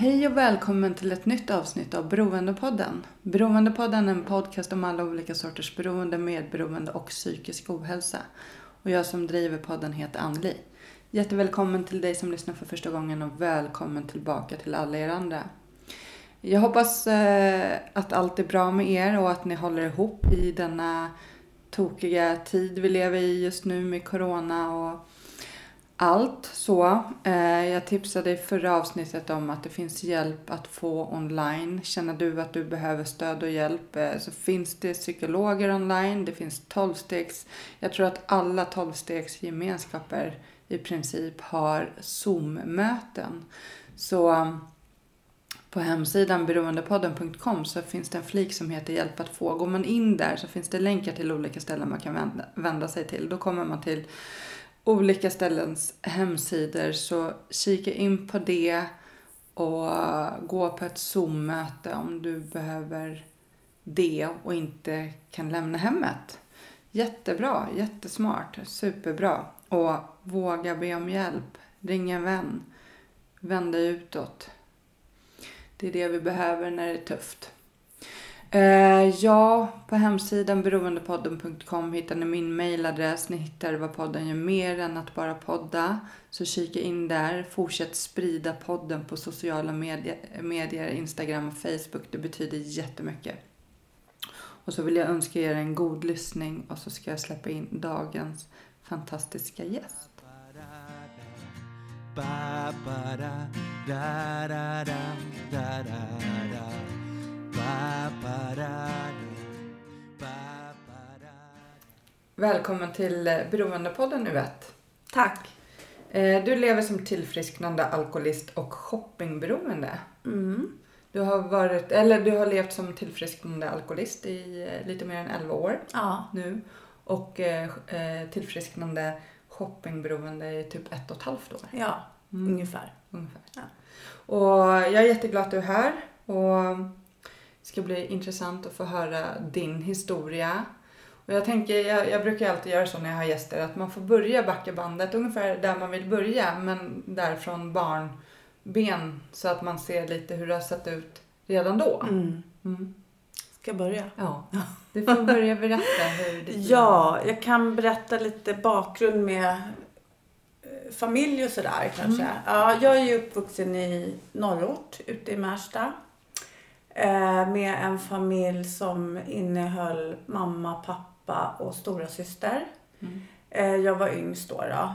Hej och välkommen till ett nytt avsnitt av Beroendepodden. Beroendepodden är en podcast om alla olika sorters beroende, medberoende och psykisk ohälsa. Och jag som driver podden heter Anli. Jättevälkommen till dig som lyssnar för första gången och välkommen tillbaka till alla er andra. Jag hoppas eh, att allt är bra med er och att ni håller ihop i denna tokiga tid vi lever i just nu med corona och allt så. Eh, jag tipsade i förra avsnittet om att det finns hjälp att få online. Känner du att du behöver stöd och hjälp eh, så finns det psykologer online. Det finns tolvstegs. Jag tror att alla tolvstegsgemenskaper i princip har Zoom-möten. Så på hemsidan beroendepodden.com så finns det en flik som heter Hjälp att få. Går man in där så finns det länkar till olika ställen man kan vända, vända sig till. Då kommer man till olika ställens hemsidor. Så kika in på det och gå på ett Zoom-möte om du behöver det och inte kan lämna hemmet. Jättebra, jättesmart, superbra. Och våga be om hjälp. Ring en vän. Vänd dig utåt. Det är det vi behöver när det är tufft. Eh, ja, på hemsidan beroendepodden.com hittar ni min mailadress. Ni hittar vad podden gör mer än att bara podda. Så kika in där. Fortsätt sprida podden på sociala medier, medier Instagram och Facebook. Det betyder jättemycket. Och så vill jag önska er en god lyssning och så ska jag släppa in dagens fantastiska gäst. Ba, ba, da, da, da, Välkommen till Beroendepodden Yvette. Tack. Eh, Du lever som tillfrisknande alkoholist och shoppingberoende. Mm. Du har, varit, eller du har levt som tillfrisknande alkoholist i eh, lite mer än 11 år Ja. nu. Och eh, tillfrisknande shoppingberoende i typ ett och ett halvt år. Ja, Mm. ungefär. Ungefär. Ja. Och jag är jätteglad att du är här. Och det ska bli intressant att få höra din historia. Och jag tänker, jag, jag brukar alltid göra så när jag har gäster, att man får börja backa bandet ungefär där man vill börja, men där från barnben så att man ser lite hur det har sett ut redan då. Mm. Mm. Ska jag börja? Ja, du får börja berätta hur det Ja, jag kan berätta lite bakgrund med eh, familj och sådär kanske. Mm. Ja, jag är ju uppvuxen i norrort ute i Märsta. Eh, med en familj som innehöll mamma, pappa och stora syster. Mm. Eh, jag var yngst då. då.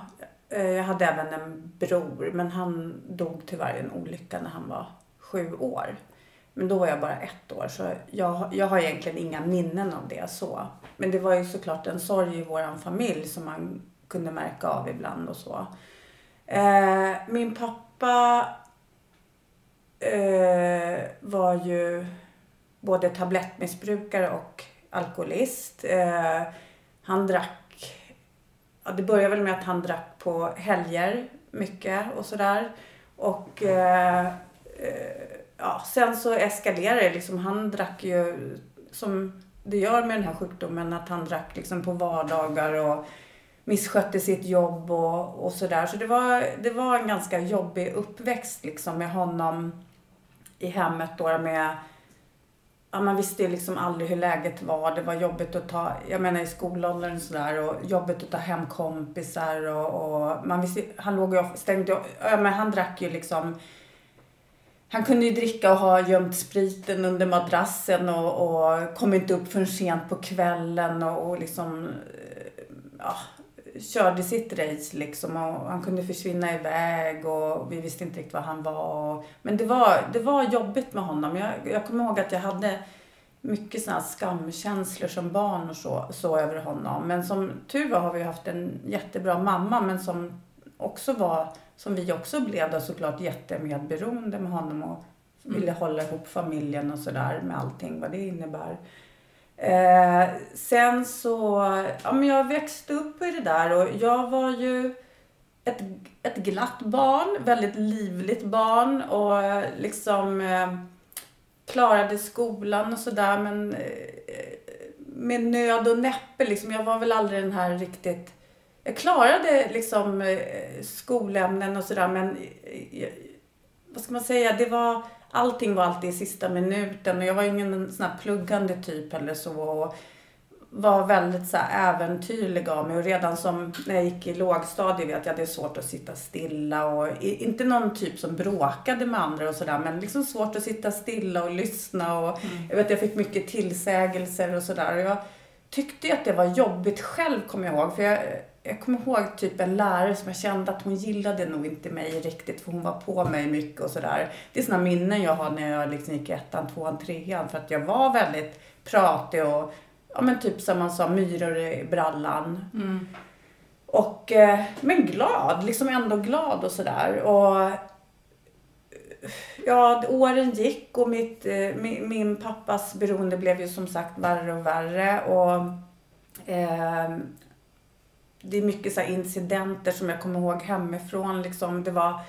Eh, jag hade även en bror men han dog tyvärr i en olycka när han var sju år. Men då var jag bara ett år så jag, jag har egentligen inga minnen av det så. Men det var ju såklart en sorg i våran familj som man kunde märka av ibland och så. Min pappa eh, var ju både tablettmissbrukare och alkoholist. Eh, han drack, ja, det började väl med att han drack på helger mycket och sådär. Och eh, eh, ja, sen så eskalerade det liksom. Han drack ju som det gör med den här sjukdomen att han drack liksom på vardagar och misskötte sitt jobb och, och sådär. Så det var, det var en ganska jobbig uppväxt liksom med honom i hemmet då med Ja, man visste ju liksom aldrig hur läget var. Det var jobbigt att ta, jag menar i skolåldern och sådär och jobbigt att ta hem kompisar och, och man visste, han låg ju och stängde, ja men han drack ju liksom han kunde ju dricka och ha gömt spriten under madrassen och, och kom inte upp förrän sent på kvällen och, och liksom ja, körde sitt race liksom och han kunde försvinna iväg och vi visste inte riktigt var han var. Men det var, det var jobbigt med honom. Jag, jag kommer ihåg att jag hade mycket här skamkänslor som barn och så, så över honom. Men som tur var har vi haft en jättebra mamma men som också var, som vi också blev då såklart jättemedberoende med honom och ville hålla ihop familjen och sådär med allting vad det innebär. Eh, sen så, ja men jag växte upp i det där och jag var ju ett, ett glatt barn, väldigt livligt barn och liksom eh, klarade skolan och sådär men eh, med nöd och näppe liksom. Jag var väl aldrig den här riktigt jag klarade liksom eh, skolämnen och sådär men eh, vad ska man säga, det var allting var alltid i sista minuten och jag var ingen sån här pluggande typ eller så. Och var väldigt så här äventyrlig av mig och redan som när jag gick i lågstadiet vet jag att det är svårt att sitta stilla och inte någon typ som bråkade med andra och sådär men liksom svårt att sitta stilla och lyssna och mm. jag vet jag fick mycket tillsägelser och sådär. Jag tyckte att det var jobbigt själv kommer jag ihåg för jag jag kommer ihåg typ en lärare som jag kände att hon gillade nog inte mig riktigt för hon var på mig mycket och sådär. Det är sådana minnen jag har när jag liksom gick i ettan, tvåan, trean för att jag var väldigt pratig och ja men typ som man sa, myror i brallan. Mm. Och, eh, men glad, liksom ändå glad och sådär. Och ja, åren gick och mitt, eh, min, min pappas beroende blev ju som sagt värre och värre. Och eh, det är mycket så incidenter som jag kommer ihåg hemifrån. Liksom, det, var,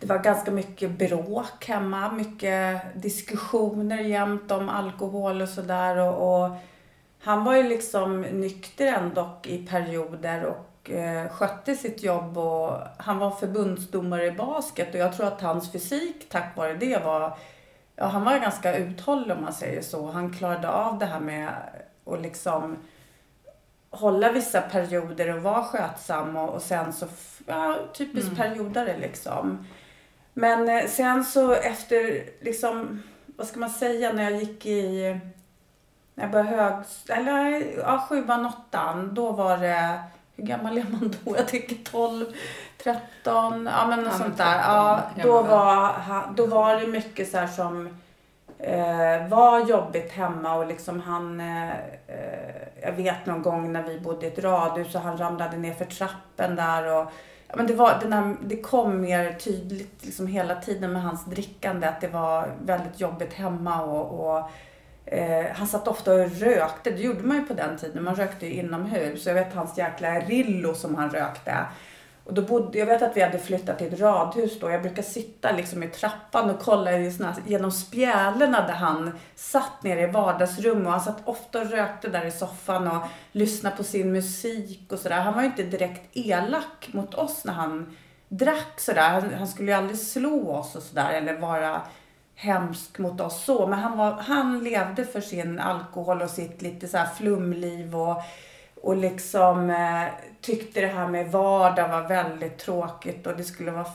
det var ganska mycket bråk hemma, mycket diskussioner jämt om alkohol och sådär. Och, och, han var ju liksom nykter ändå i perioder och eh, skötte sitt jobb och han var förbundsdomare i basket och jag tror att hans fysik tack vare det var, ja han var ganska uthållig om man säger så. Han klarade av det här med att liksom hålla vissa perioder och vara skötsam och, och sen så, ja, typiskt mm. periodare liksom. Men eh, sen så efter, liksom, vad ska man säga, när jag gick i, när jag började hög, eller ja, sjuan, åttan, då var det, hur gammal är man då? Jag tycker 12, 13, ja men något ja, sånt där. Ja, då var, då var det mycket så här som eh, var jobbigt hemma och liksom han, eh, eh, jag vet någon gång när vi bodde i ett radhus och han ramlade ner för trappen där och ja, men det, var, den här, det kom mer tydligt liksom hela tiden med hans drickande att det var väldigt jobbigt hemma och, och eh, han satt ofta och rökte, det gjorde man ju på den tiden, man rökte ju inomhus. Jag vet hans jäkla Rillo som han rökte. Och då bodde, jag vet att vi hade flyttat till ett radhus då. Jag brukar sitta liksom i trappan och kolla i såna, genom spjälorna där han satt nere i vardagsrummet. Och han satt ofta och rökte där i soffan och lyssnade på sin musik och sådär. Han var ju inte direkt elak mot oss när han drack sådär. Han, han skulle ju aldrig slå oss och sådär eller vara hemsk mot oss så. Men han, var, han levde för sin alkohol och sitt lite så flumliv och och liksom eh, tyckte det här med vardag var väldigt tråkigt och det skulle vara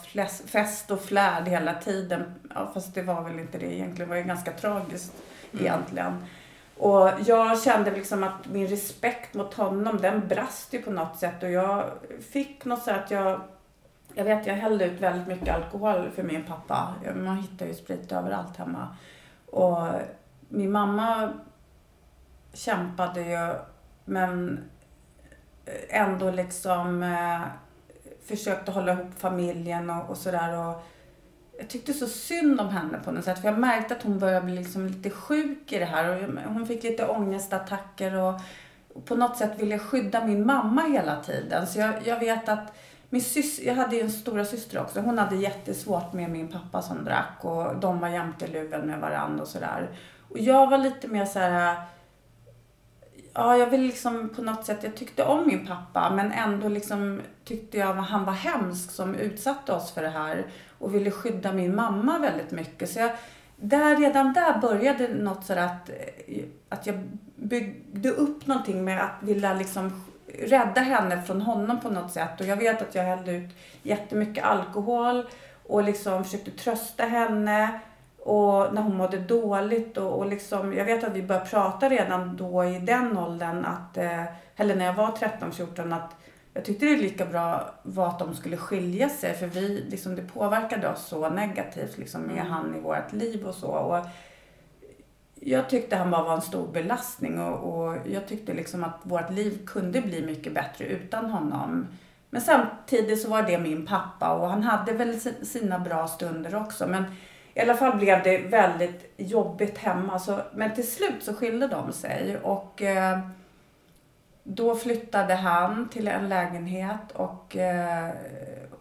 fest och flärd hela tiden. Ja, fast det var väl inte det egentligen. Det var ju ganska tragiskt mm. egentligen. Och jag kände liksom att min respekt mot honom den brast ju på något sätt och jag fick något så att jag jag vet, jag hällde ut väldigt mycket alkohol för min pappa. Man hittar ju sprit överallt hemma. Och min mamma kämpade ju, men ändå liksom eh, försökte hålla ihop familjen och, och sådär. Jag tyckte så synd om henne på något sätt. För jag märkte att hon började bli liksom lite sjuk i det här. Och hon fick lite ångestattacker och, och på något sätt ville skydda min mamma hela tiden. Så jag, jag vet att min syster, jag hade ju en stora syster också. Hon hade jättesvårt med min pappa som drack och de var jämte luven med varandra och sådär. Och jag var lite mer så här ja, jag vill liksom på något sätt, jag tyckte om min pappa men ändå liksom tyckte jag att han var hemsk som utsatte oss för det här och ville skydda min mamma väldigt mycket. Så jag, där, redan där började något så att, eh, att jag byggde upp någonting med att vilja liksom rädda henne från honom på något sätt. Och jag vet att jag hällde ut jättemycket alkohol och liksom försökte trösta henne och när hon mådde dåligt och, och liksom, jag vet att vi började prata redan då i den åldern att, eh, eller när jag var 13-14 att jag tyckte det lika bra var att de skulle skilja sig för vi, liksom, det påverkade oss så negativt liksom, med mm. han i vårt liv och så. Och jag tyckte han bara var en stor belastning och, och jag tyckte liksom att vårt liv kunde bli mycket bättre utan honom. Men samtidigt så var det min pappa och han hade väl sina bra stunder också. Men i alla fall blev det väldigt jobbigt hemma. Så, men till slut så skilde de sig och eh, då flyttade han till en lägenhet och eh,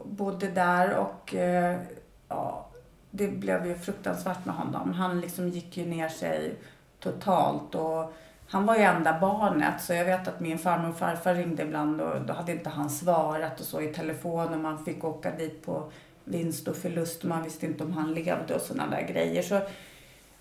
bodde där och eh, ja, det blev ju fruktansvärt med honom. Han liksom gick ju ner sig totalt och han var ju enda barnet så jag vet att min farmor och farfar ringde ibland och då hade inte han svarat och så i telefon och man fick åka dit på vinst och förlust och man visste inte om han levde och sådana där grejer. Så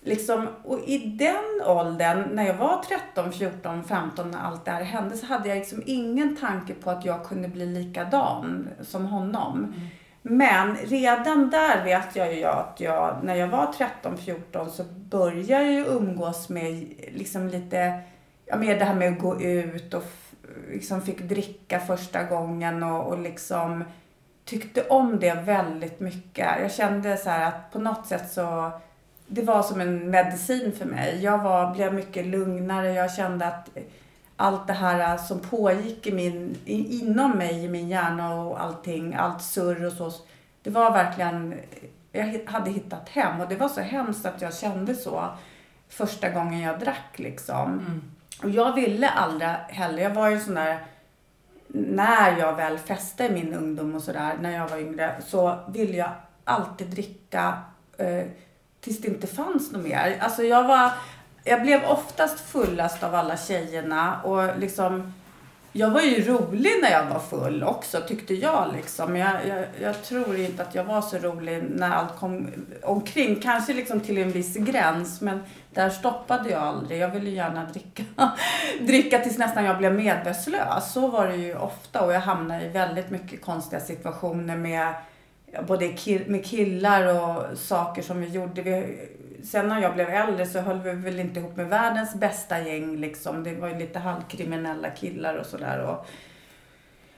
liksom, och i den åldern, när jag var 13, 14, 15 när allt det här hände så hade jag liksom ingen tanke på att jag kunde bli likadan som honom. Mm. Men redan där vet jag ju att jag, när jag var 13-14 så började jag ju umgås med liksom lite, ja med det här med att gå ut och liksom fick dricka första gången och, och liksom tyckte om det väldigt mycket. Jag kände så att på något sätt så, det var som en medicin för mig. Jag var, blev mycket lugnare, jag kände att allt det här som pågick i min, inom mig, i min hjärna och allting, allt surr och så. Det var verkligen, jag hade hittat hem och det var så hemskt att jag kände så första gången jag drack liksom. Mm. Och jag ville aldrig heller, jag var ju sån där, när jag väl fäste i min ungdom och sådär, när jag var yngre, så ville jag alltid dricka eh, tills det inte fanns något mer. Alltså jag var, jag blev oftast fullast av alla tjejerna och liksom jag var ju rolig när jag var full också tyckte jag liksom. Jag, jag, jag tror inte att jag var så rolig när allt kom omkring. Kanske liksom till en viss gräns men där stoppade jag aldrig. Jag ville gärna dricka, dricka tills nästan jag blev medvetslös. Så var det ju ofta och jag hamnade i väldigt mycket konstiga situationer med både med killar och saker som vi gjorde. Vi, sen när jag blev äldre så höll vi väl inte ihop med världens bästa gäng liksom. Det var ju lite halvkriminella killar och sådär.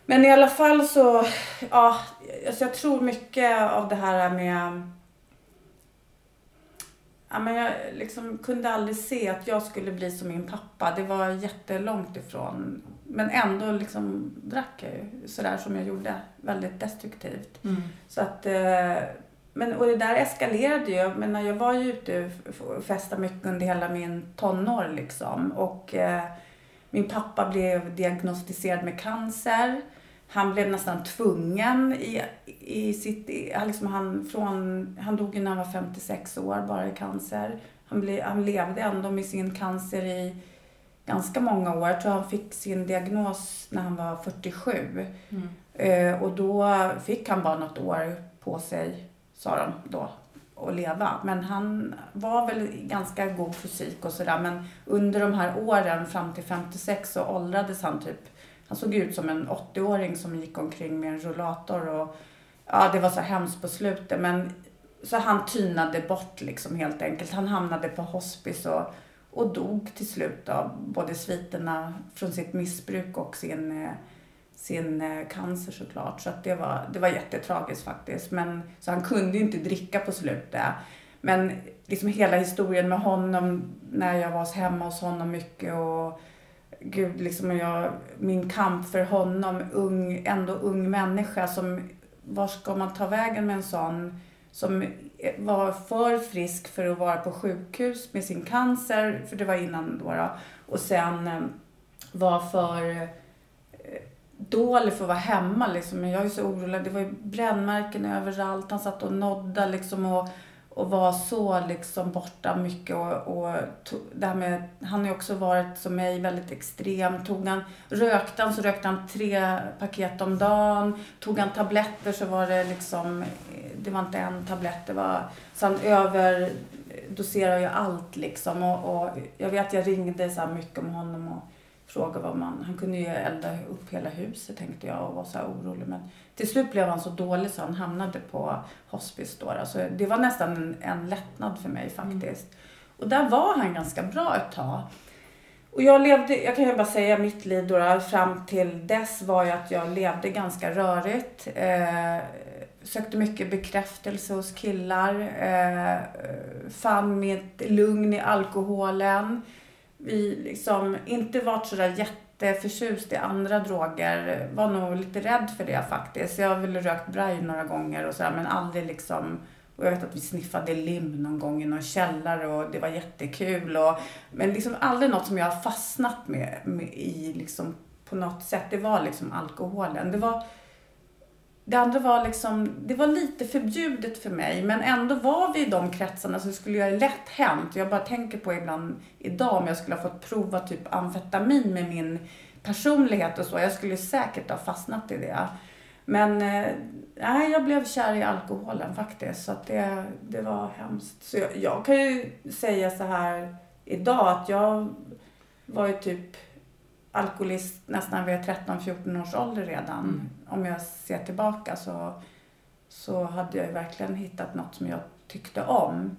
Men i alla fall så, ja, alltså jag tror mycket av det här med Ja, men jag liksom kunde aldrig se att jag skulle bli som min pappa. Det var jättelångt ifrån. Men ändå liksom drack jag ju sådär som jag gjorde. Väldigt destruktivt. Mm. Så att eh, men, och det där eskalerade ju. Men jag var ju ute och festade mycket under hela min tonår liksom. Och eh, min pappa blev diagnostiserad med cancer. Han blev nästan tvungen i, i sitt... liksom han, från, han dog när han var 56 år bara i cancer. Han, ble, han levde ändå med sin cancer i ganska många år. Jag tror han fick sin diagnos när han var 47. Mm. Eh, och då fick han bara något år på sig sa de då, att leva. Men han var väl ganska god fysik och sådär. Men under de här åren fram till 56 så åldrades han typ. Han såg ut som en 80-åring som gick omkring med en rullator och ja, det var så hemskt på slutet. Men så han tynade bort liksom helt enkelt. Han hamnade på hospice och, och dog till slut av både sviterna från sitt missbruk och sin eh, sin eh, cancer såklart. Så att det, var, det var jättetragiskt faktiskt. Men, så han kunde ju inte dricka på slutet. Men liksom hela historien med honom när jag var hemma hos honom mycket och gud, liksom jag, min kamp för honom, ung, ändå ung människa som, var ska man ta vägen med en sån som var för frisk för att vara på sjukhus med sin cancer, för det var innan då, då och sen eh, var för dålig för att vara hemma liksom. Men jag är så orolig. Det var ju brännmärken överallt. Han satt och nodda liksom och, och var så liksom borta mycket. Och, och tog, det här med, han har ju också varit som mig väldigt extrem. Tog han, rökte han så rökte han tre paket om dagen. Tog han tabletter så var det liksom, det var inte en tablett. Det var, så han överdoserade ju allt liksom. Och, och jag vet jag ringde så mycket om honom. Och, fråga vad man... Han kunde ju elda upp hela huset tänkte jag och var så orolig. Men till slut blev han så dålig så han hamnade på hospice då. Alltså, det var nästan en, en lättnad för mig faktiskt. Mm. Och där var han ganska bra ett tag. Och jag levde, jag kan ju bara säga mitt liv då, fram till dess var ju att jag levde ganska rörigt. Eh, sökte mycket bekräftelse hos killar. Eh, fann mitt lugn i alkoholen. Vi liksom inte varit sådär jätteförtjust i andra droger. Var nog lite rädd för det faktiskt. Jag har väl rökt braj några gånger och sådär men aldrig liksom och jag vet att vi sniffade lim någon gång i någon källare och det var jättekul. Och, men liksom aldrig något som jag har fastnat med, med i liksom på något sätt. Det var liksom alkoholen. Det var det andra var liksom, det var lite förbjudet för mig men ändå var vi i de kretsarna så det skulle göra lätt hänt. Jag bara tänker på ibland idag om jag skulle ha fått prova typ amfetamin med min personlighet och så. Jag skulle säkert ha fastnat i det. Men eh, nej, jag blev kär i alkoholen faktiskt. Så att det, det var hemskt. Så jag, jag kan ju säga så här idag att jag var ju typ alkoholist nästan vid 13-14 års ålder redan. Mm. Om jag ser tillbaka så, så hade jag ju verkligen hittat något som jag tyckte om.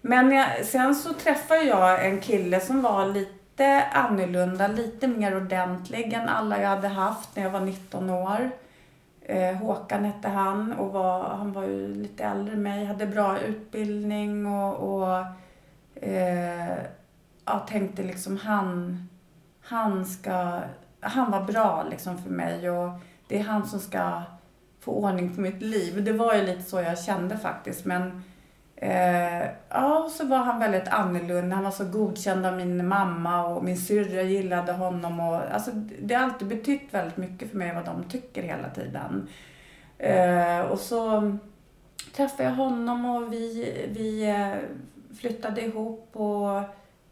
Men jag, sen så träffade jag en kille som var lite annorlunda, lite mer ordentlig än alla jag hade haft när jag var 19 år. Eh, Håkan hette han och var, han var ju lite äldre än mig, hade bra utbildning och, och eh, jag tänkte liksom han han ska, han var bra liksom för mig och det är han som ska få ordning på mitt liv. Det var ju lite så jag kände faktiskt men eh, ja, så var han väldigt annorlunda. Han var så godkänd av min mamma och min syrra gillade honom och alltså det har alltid betytt väldigt mycket för mig vad de tycker hela tiden. Eh, och så träffade jag honom och vi, vi eh, flyttade ihop och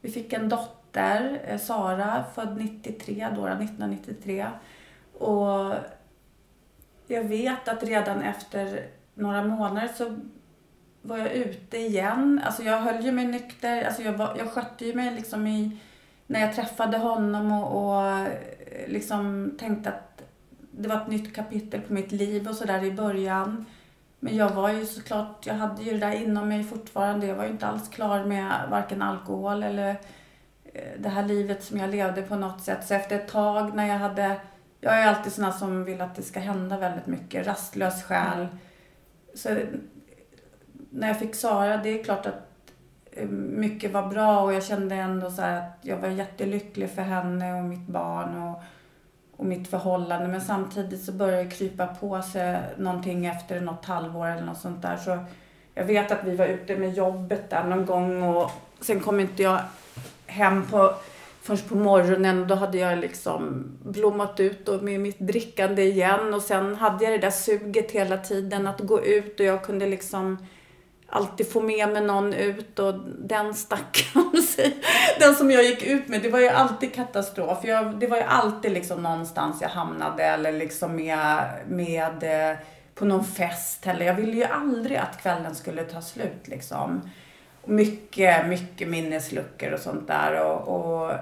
vi fick en dotter dotter, eh, Sara, född 93, då, 1993. Och jag vet att redan efter några månader så var jag ute igen. Alltså jag höll ju mig nykter. Alltså jag, var, jag skötte ju mig liksom i, när jag träffade honom och, och eh, liksom tänkte att det var ett nytt kapitel på mitt liv och sådär i början. Men jag var ju såklart, jag hade ju det där inom mig fortfarande. Jag var ju inte alls klar med varken alkohol eller det här livet som jag levde på något sätt. Så efter ett tag när jag hade, jag är alltid sån som vill att det ska hända väldigt mycket, rastlös själ. Så när jag fick Sara, det är klart att eh, mycket var bra och jag kände ändå så att jag var jättelycklig för henne och mitt barn och, och mitt förhållande. Men samtidigt så började det krypa på sig någonting efter något halvår eller något sånt där. Så jag vet att vi var ute med jobbet där någon gång och sen kom inte jag hem på, först på morgonen och då hade jag liksom blommat ut och med mitt drickande igen. Och sen hade jag det där suget hela tiden att gå ut och jag kunde liksom alltid få med mig någon ut. Och den stackaren, den som jag gick ut med, det var ju alltid katastrof. Jag, det var ju alltid liksom någonstans jag hamnade eller liksom med, med eh, på någon fest. Eller jag ville ju aldrig att kvällen skulle ta slut liksom mycket, mycket minnesluckor och sånt där. Och, och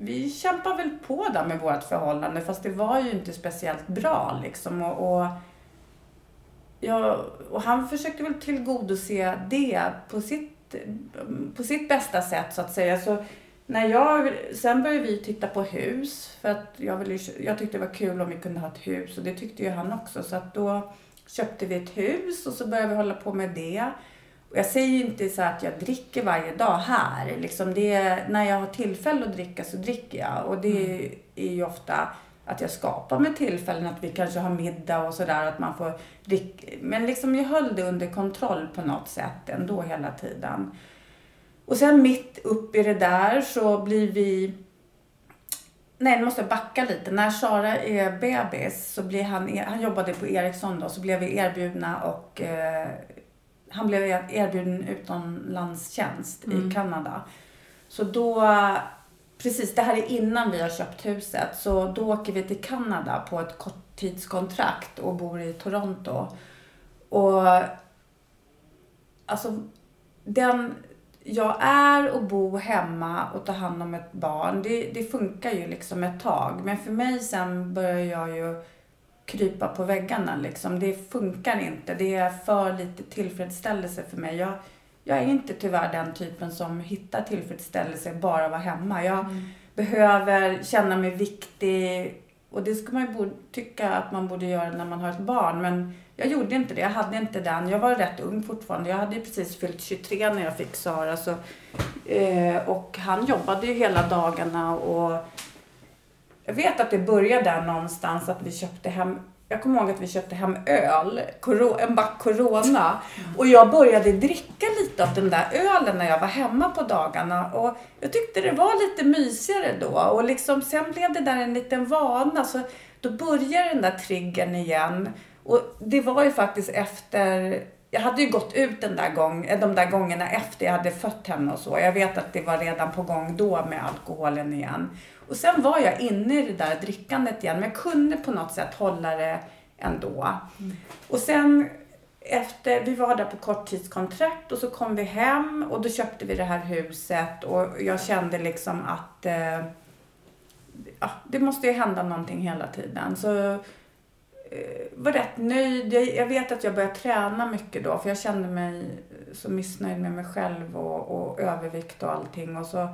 vi kämpar väl på där med vårt förhållande fast det var ju inte speciellt bra liksom. Och, och, ja, och han försökte väl tillgodose det på sitt, på sitt bästa sätt så att säga. Så när jag, sen började vi titta på hus för att jag, ville, jag tyckte det var kul om vi kunde ha ett hus och det tyckte ju han också. Så att då köpte vi ett hus och så började vi hålla på med det. Jag säger ju inte så att jag dricker varje dag här. Liksom det, när jag har tillfälle att dricka så dricker jag. Och det mm. är ju ofta att jag skapar med tillfällen att vi kanske har middag och sådär. Att man får dricka. Men liksom jag höll det under kontroll på något sätt ändå hela tiden. Och sen mitt upp i det där så blir vi Nej, nu måste jag backa lite. När Sara är bebis så blir han, han jobbade på Ericsson då, så blev vi erbjudna och eh, han blev erbjuden utomlandstjänst mm. i Kanada. Så då, precis det här är innan vi har köpt huset, så då åker vi till Kanada på ett korttidskontrakt och bor i Toronto. Och alltså den, jag är och bo hemma och ta hand om ett barn, det, det funkar ju liksom ett tag. Men för mig sen börjar jag ju krypa på väggarna liksom. Det funkar inte. Det är för lite tillfredsställelse för mig. Jag, jag är inte tyvärr den typen som hittar tillfredsställelse bara att vara hemma. Jag mm. behöver känna mig viktig Och det ska man ju borde, tycka att man borde göra när man har ett barn. Men jag gjorde inte det. Jag hade inte den. Jag var rätt ung fortfarande. Jag hade precis fyllt 23 när jag fick Sara. Så, eh, och han jobbade ju hela dagarna. Och jag vet att det började där någonstans att vi köpte hem jag kommer ihåg att vi köpte hem öl, en back Corona. Och jag började dricka lite av den där ölen när jag var hemma på dagarna. Och jag tyckte det var lite mysigare då. Och liksom, sen blev det där en liten vana. Så då började den där triggern igen. Och det var ju faktiskt efter jag hade ju gått ut den där gång, eh, de där gångerna efter jag hade fött henne och så. Jag vet att det var redan på gång då med alkoholen igen. Och sen var jag inne i det där drickandet igen, men jag kunde på något sätt hålla det ändå. Mm. Och sen efter, vi var där på korttidskontrakt och så kom vi hem och då köpte vi det här huset och jag kände liksom att eh, ja, det måste ju hända någonting hela tiden. Så eh, var rätt nöjd. Jag, jag, vet att jag började träna mycket då för jag kände mig så missnöjd med mig själv och, och övervikt och allting. Och så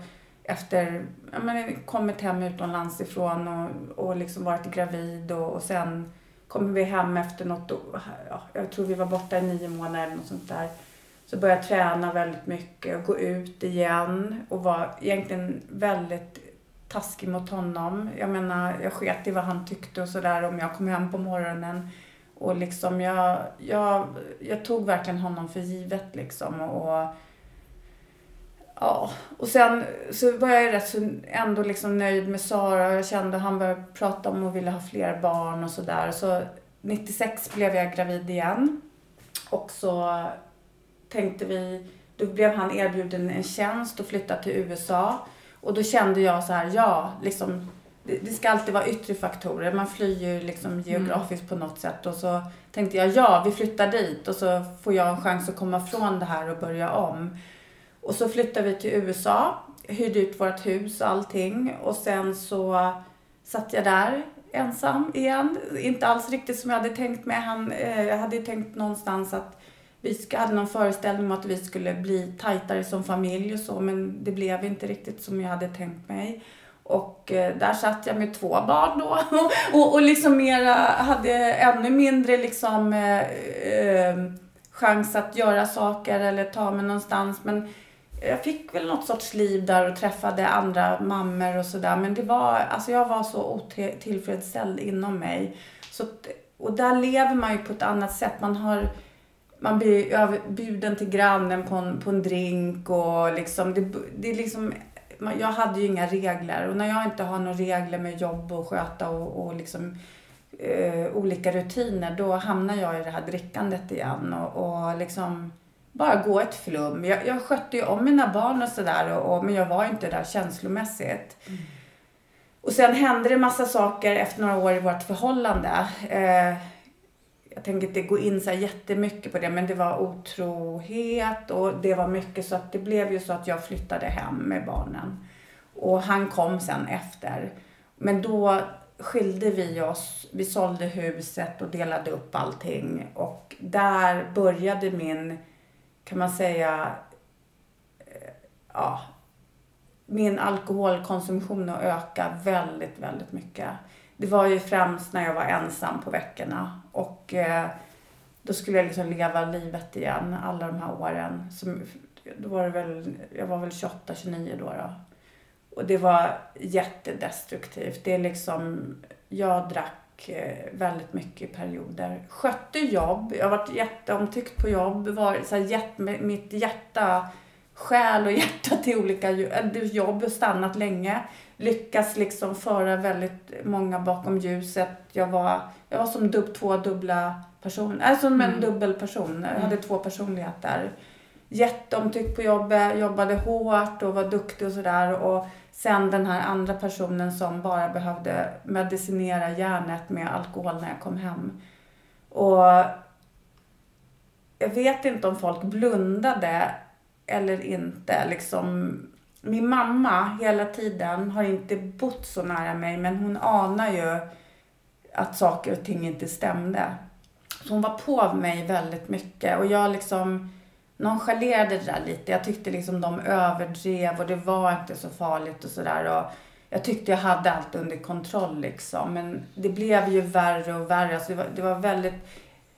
efter, jag menar, kommit hem utomlands ifrån och, och liksom varit gravid och, och sen kommer vi hem efter något, ja, jag tror vi var borta i nio månader eller något sånt där. Så började jag träna väldigt mycket och gå ut igen och var egentligen väldigt taskig mot honom. Jag menar, jag sket i vad han tyckte och sådär om jag kom hem på morgonen. Och liksom jag, jag, jag tog verkligen honom för givet liksom. Och, Ja, och sen så var jag rätt så ändå liksom nöjd med Sara. Jag kände att han började prata om att vilja ha fler barn och sådär. Så 96 blev jag gravid igen. Och så tänkte vi, då blev han erbjuden en tjänst och flytta till USA. Och då kände jag så här, ja, liksom, det, det ska alltid vara yttre faktorer. Man flyr ju liksom mm. geografiskt på något sätt. Och så tänkte jag, ja, vi flyttar dit och så får jag en chans att komma från det här och börja om. Och så flyttade vi till USA, hyrde ut vårt hus och allting. Och sen så satt jag där ensam igen. Inte alls riktigt som jag hade tänkt mig. Han, eh, jag hade tänkt någonstans att vi hade någon föreställning om att vi skulle bli tajtare som familj och så. Men det blev inte riktigt som jag hade tänkt mig. Och eh, där satt jag med två barn då och, och liksom mera, hade ännu mindre liksom eh, eh, chans att göra saker eller ta mig någonstans. Men jag fick väl något sorts liv där och träffade andra mammor och sådär. Men det var, alltså jag var så otillfredsställd inom mig. Så, och där lever man ju på ett annat sätt. Man har man blir bjuden till grannen på en, på en drink och liksom, det, det är liksom, jag hade ju inga regler och när jag inte har några regler med jobb och sköta och, och liksom eh, olika rutiner då hamnar jag i det här drickandet igen och, och liksom bara gå ett flum. Jag, jag skötte ju om mina barn och sådär, och, och, men jag var inte där känslomässigt. Mm. Och sen hände det massa saker efter några år i vårt förhållande. Eh, jag tänker inte gå in så här jättemycket på det, men det var otrohet och det var mycket så att det blev ju så att jag flyttade hem med barnen. Och han kom sen efter. Men då skilde vi oss, vi sålde huset och delade upp allting och där började min kan man säga, eh, ja, min alkoholkonsumtion har ökat väldigt, väldigt mycket. Det var ju främst när jag var ensam på veckorna och eh, då skulle jag liksom leva livet igen alla de här åren. Som, då var det väl, jag var väl 28, 29 då. då. Och det var jättedestruktivt. Det är liksom, jag drack Eh, väldigt mycket perioder. Skötte jobb. Jag har varit jätteomtyckt på jobb. Var, så här, hjärt, mitt hjärta, själ och hjärta till olika jobb och stannat länge. Lyckas liksom föra väldigt många bakom ljuset. Jag var, jag var som dub, två dubbla personer. Alltså som en mm. dubbel person. Jag hade mm. två personligheter. Jätteomtyckt på jobbet, jobbade hårt och var duktig och sådär. Sen den här andra personen som bara behövde medicinera hjärnet med alkohol när jag kom hem. Och jag vet inte om folk blundade eller inte. Liksom, min mamma hela tiden har inte bott så nära mig men hon anar ju att saker och ting inte stämde. Så hon var på mig väldigt mycket och jag liksom nonchalerade det där lite. Jag tyckte liksom de överdrev och det var inte så farligt och sådär. jag tyckte jag hade allt under kontroll liksom. Men det blev ju värre och värre. Alltså det, var, det var väldigt...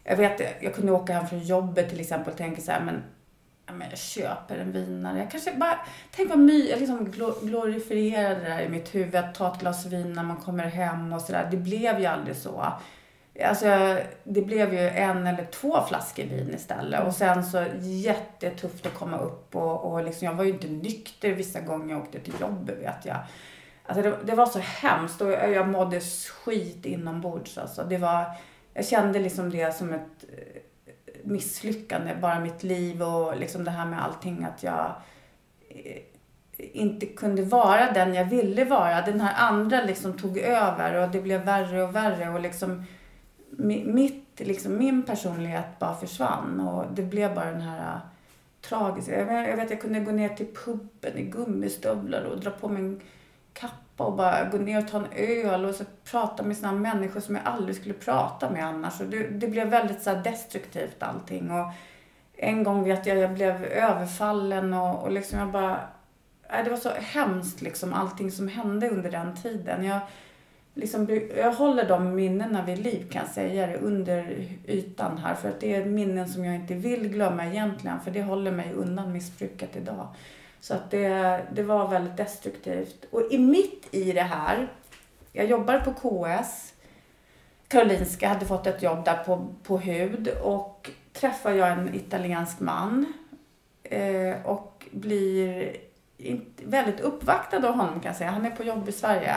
Jag vet, jag kunde åka hem från jobbet till exempel och tänka så här, men, ja, men jag köper en vinare. Jag kanske bara, tänk vad my, jag liksom glorifierade det där i mitt huvud. Att ta ett glas vin när man kommer hem och sådär. Det blev ju aldrig så. Alltså, det blev ju en eller två flaskor vin istället. Och sen så jättetufft att komma upp och, och liksom, jag var ju inte nykter vissa gånger jag åkte till jobbet vet jag. Alltså det, det var så hemskt och jag, jag mådde skit inombords alltså. Det var, jag kände liksom det som ett eh, misslyckande, bara mitt liv och liksom det här med allting att jag eh, inte kunde vara den jag ville vara. Den här andra liksom tog över och det blev värre och värre och liksom mitt, liksom min personlighet bara försvann och det blev bara den här äh, tragiska. Jag vet, jag vet jag kunde gå ner till puben i gummistövlar och dra på mig en kappa och bara gå ner och ta en öl och så prata med såna människor som jag aldrig skulle prata med annars. Och det, det blev väldigt så här destruktivt allting. Och en gång vet jag jag blev överfallen och, och liksom jag bara... Nej, det var så hemskt liksom allting som hände under den tiden. Jag, liksom, jag håller de minnena vid liv kan jag säga det, under ytan här. För att det är minnen som jag inte vill glömma egentligen. För det håller mig undan missbruket idag. Så att det, det var väldigt destruktivt. Och i mitt i det här, jag jobbar på KS. Karolinska hade fått ett jobb där på, på hud och träffar jag en italiensk man. Eh, och blir väldigt uppvaktad av honom kan jag säga. Han är på jobb i Sverige.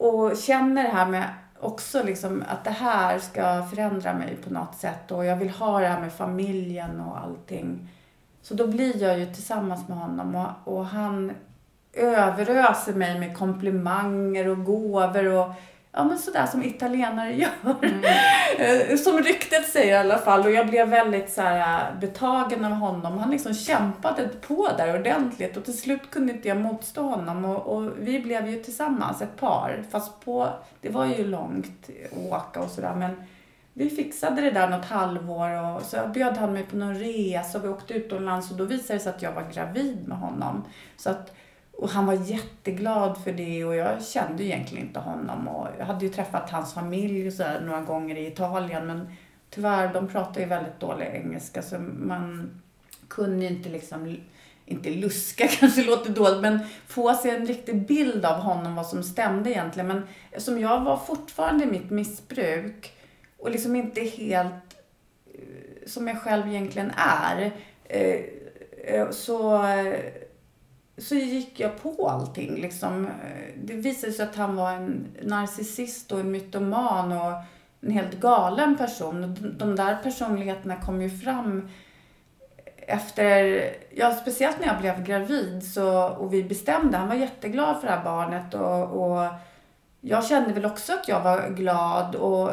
Och känner det här med också liksom att det här ska förändra mig på något sätt och jag vill ha det här med familjen och allting. Så då blir jag ju tillsammans med honom och, och han överöser mig med komplimanger och gåvor och ja men sådär som italienare gör. Mm. som ryktet säger i alla fall. Och jag blev väldigt så här, betagen av honom. Han liksom kämpade på där ordentligt och till slut kunde inte jag motstå honom. Och, och vi blev ju tillsammans, ett par. Fast på, det var ju långt att åka och sådär men vi fixade det där något halvår och så bjöd han mig på någon resa och vi åkte utomlands och då visade det sig att jag var gravid med honom. Så att, och han var jätteglad för det och jag kände egentligen inte honom. Och jag hade ju träffat hans familj så här, några gånger i Italien men tyvärr, de pratar ju väldigt dålig engelska så man kunde ju inte liksom, inte luska kanske låter dåligt, men få sig en riktig bild av honom, vad som stämde egentligen. Men som jag var fortfarande i mitt missbruk och liksom inte helt eh, som jag själv egentligen är, eh, eh, så så gick jag på allting. Liksom. Det visade sig att han var en narcissist och en mytoman och en helt galen person. De där personligheterna kom ju fram efter, ja speciellt när jag blev gravid så, och vi bestämde, han var jätteglad för det här barnet och, och jag kände väl också att jag var glad och,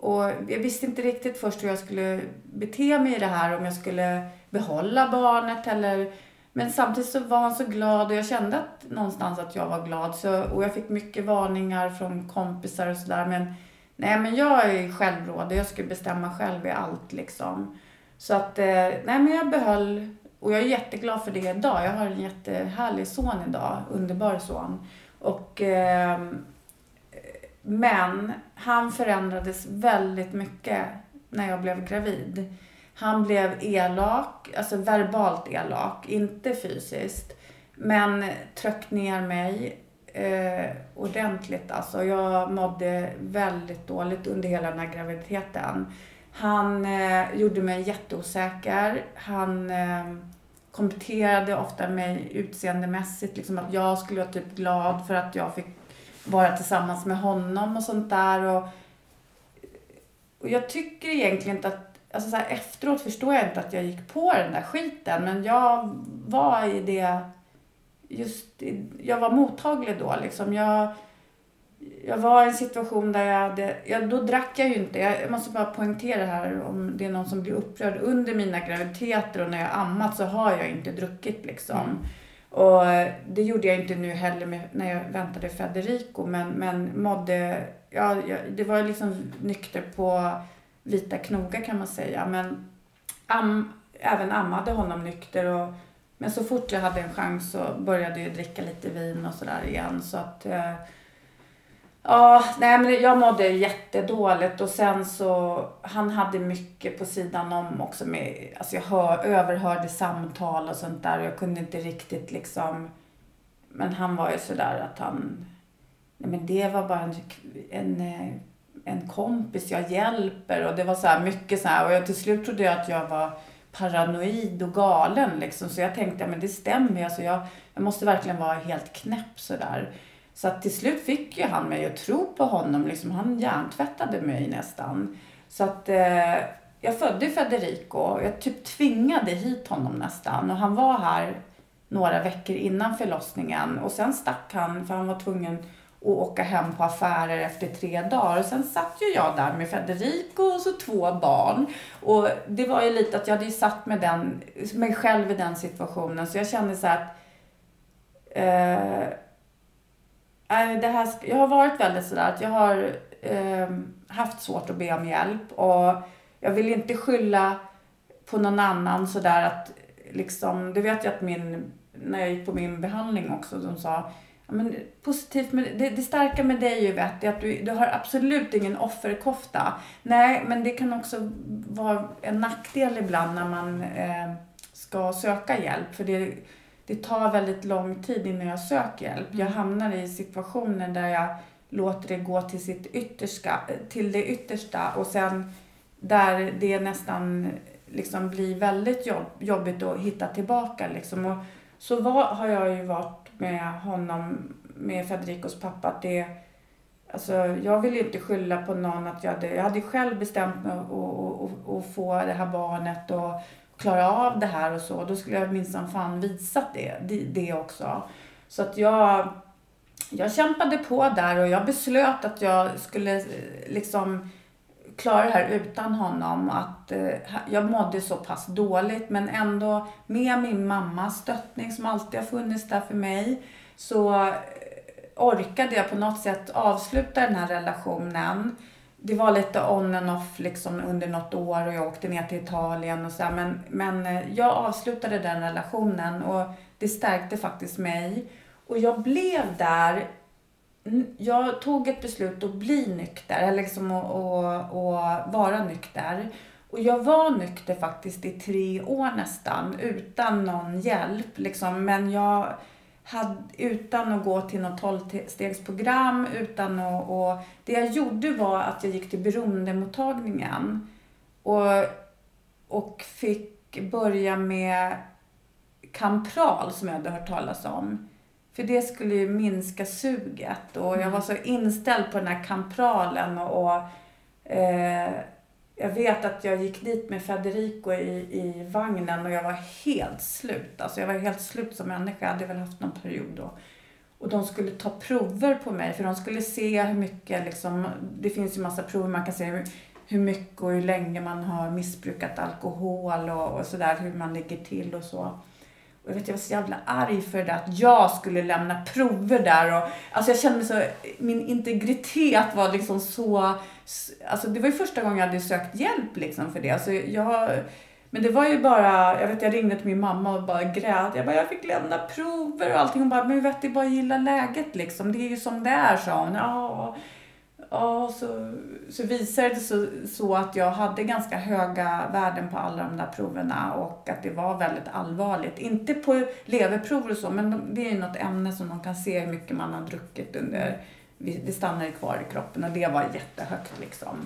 och jag visste inte riktigt först hur jag skulle bete mig i det här, om jag skulle behålla barnet eller men samtidigt så var han så glad och jag kände att, någonstans att jag var glad. Så, och jag fick mycket varningar från kompisar och sådär. Men nej, men jag är självrådig. Jag skulle bestämma själv i allt liksom. Så att, eh, nej men jag behöll. Och jag är jätteglad för det idag. Jag har en jättehärlig son idag. Underbar son. Och, eh, men han förändrades väldigt mycket när jag blev gravid. Han blev elak, alltså verbalt elak, inte fysiskt. Men tryckte ner mig eh, ordentligt. Alltså jag mådde väldigt dåligt under hela den här graviditeten. Han eh, gjorde mig jätteosäker. Han eh, kompletterade ofta mig utseendemässigt. Liksom att jag skulle vara typ glad för att jag fick vara tillsammans med honom och sånt där. Och, och jag tycker egentligen inte att alltså så här, efteråt förstår jag inte att jag gick på den där skiten. Men jag var i det, just, jag var mottaglig då liksom. Jag, jag var i en situation där jag hade, ja, då drack jag ju inte. Jag måste bara poängtera här om det är någon som blir upprörd. Under mina graviditeter och när jag ammat så har jag inte druckit liksom. Mm. Och det gjorde jag inte nu heller med, när jag väntade Federico. Men, men mådde, ja, det var liksom nykter på vita knogar kan man säga. Men am, även ammade honom nykter och Men så fort jag hade en chans så började jag dricka lite vin och sådär igen. Så att, eh, ja, nej men jag mådde jättedåligt och sen så, han hade mycket på sidan om också med, alltså jag hör, överhörde samtal och sånt där och jag kunde inte riktigt liksom, men han var ju sådär att han, nej men det var bara en, en, eh, en kompis jag hjälper och det var så här mycket så här och jag till slut trodde jag att jag var paranoid och galen liksom. Så jag tänkte, ja men det stämmer alltså jag, jag måste verkligen vara helt knäpp sådär. Så att till slut fick ju han mig att tro på honom liksom. Han hjärntvättade mig nästan. Så att eh, jag födde Federico. Jag typ tvingade hit honom nästan. Och han var här några veckor innan förlossningen. Och sen stack han för han var tvungen och åka hem på affärer efter tre dagar. Och sen satt ju jag där med Federico och så två barn. Och det var ju lite att jag hade ju satt med den, mig själv i den situationen. Så jag kände så att eh, äh, det här, jag har varit väldigt sådär att jag har eh, haft svårt att be om hjälp. Och jag vill inte skylla på någon annan sådär att liksom, det vet jag att min, när jag gick på min behandling också, de sa men positivt med, det, det starka med dig ju vet, är att du, du har absolut ingen offerkofta. Nej, men det kan också vara en nackdel ibland när man eh, ska söka hjälp. För det, det tar väldigt lång tid innan jag söker hjälp. Jag mm. hamnar i situationer där jag låter det gå till, sitt yttersta, till det yttersta och sen där det nästan liksom blir väldigt jobb, jobbigt att hitta tillbaka. Liksom. Och så var, har jag ju varit med honom, med Federicos pappa, att det Alltså, jag vill inte skylla på någon att jag hade, jag hade själv bestämt mig att få det här barnet och klara av det här och så. Då skulle jag minsann fan visat det, det, det också. Så att jag, jag kämpade på där och jag beslöt att jag skulle eh, liksom klara det här utan honom. Att eh, jag mådde så pass dåligt men ändå med min mammas stöttning som alltid har funnits där för mig så eh, orkade jag på något sätt avsluta den här relationen. Det var lite on and off liksom under något år och jag åkte ner till Italien och så här, men, men eh, jag avslutade den relationen och det stärkte faktiskt mig. Och jag blev där jag tog ett beslut att bli nykter, eller liksom att, att, att vara nykter. Och jag var nykter faktiskt i tre år nästan, utan någon hjälp. Liksom. Men jag hade, utan att gå till något tolvstegsprogram, utan att... Och det jag gjorde var att jag gick till beroendemottagningen. Och, och fick börja med Kampral, som jag hade hört talas om. För det skulle ju minska suget och jag var så inställd på den här kampralen och, och eh, jag vet att jag gick dit med Federico i, i vagnen och jag var helt slut. Alltså jag var helt slut som människa. Jag hade väl haft någon period då. Och de skulle ta prover på mig för de skulle se hur mycket liksom, det finns ju massa prover man kan se hur, hur mycket och hur länge man har missbrukat alkohol och, och sådär, hur man ligger till och så. Och jag, vet, jag var så jävla arg för det, att jag skulle lämna prover där. Och, alltså jag kände mig så, min integritet var liksom så... Alltså det var ju första gången jag hade sökt hjälp liksom för det. Alltså jag, men det var ju bara, jag vet jag ringde till min mamma och bara grät. Jag bara, jag fick lämna prover och allting. Hon bara, men vet du, bara gilla läget liksom. Det är ju som det är, sa hon. Ja, ja, så, så visade det sig så, så, att jag hade ganska höga värden på alla de där proverna och att det var väldigt allvarligt. Inte på leverprover och så, men de, det är ju något ämne som de kan se hur mycket man har druckit under, det stannar kvar i kroppen och det var jättehögt liksom.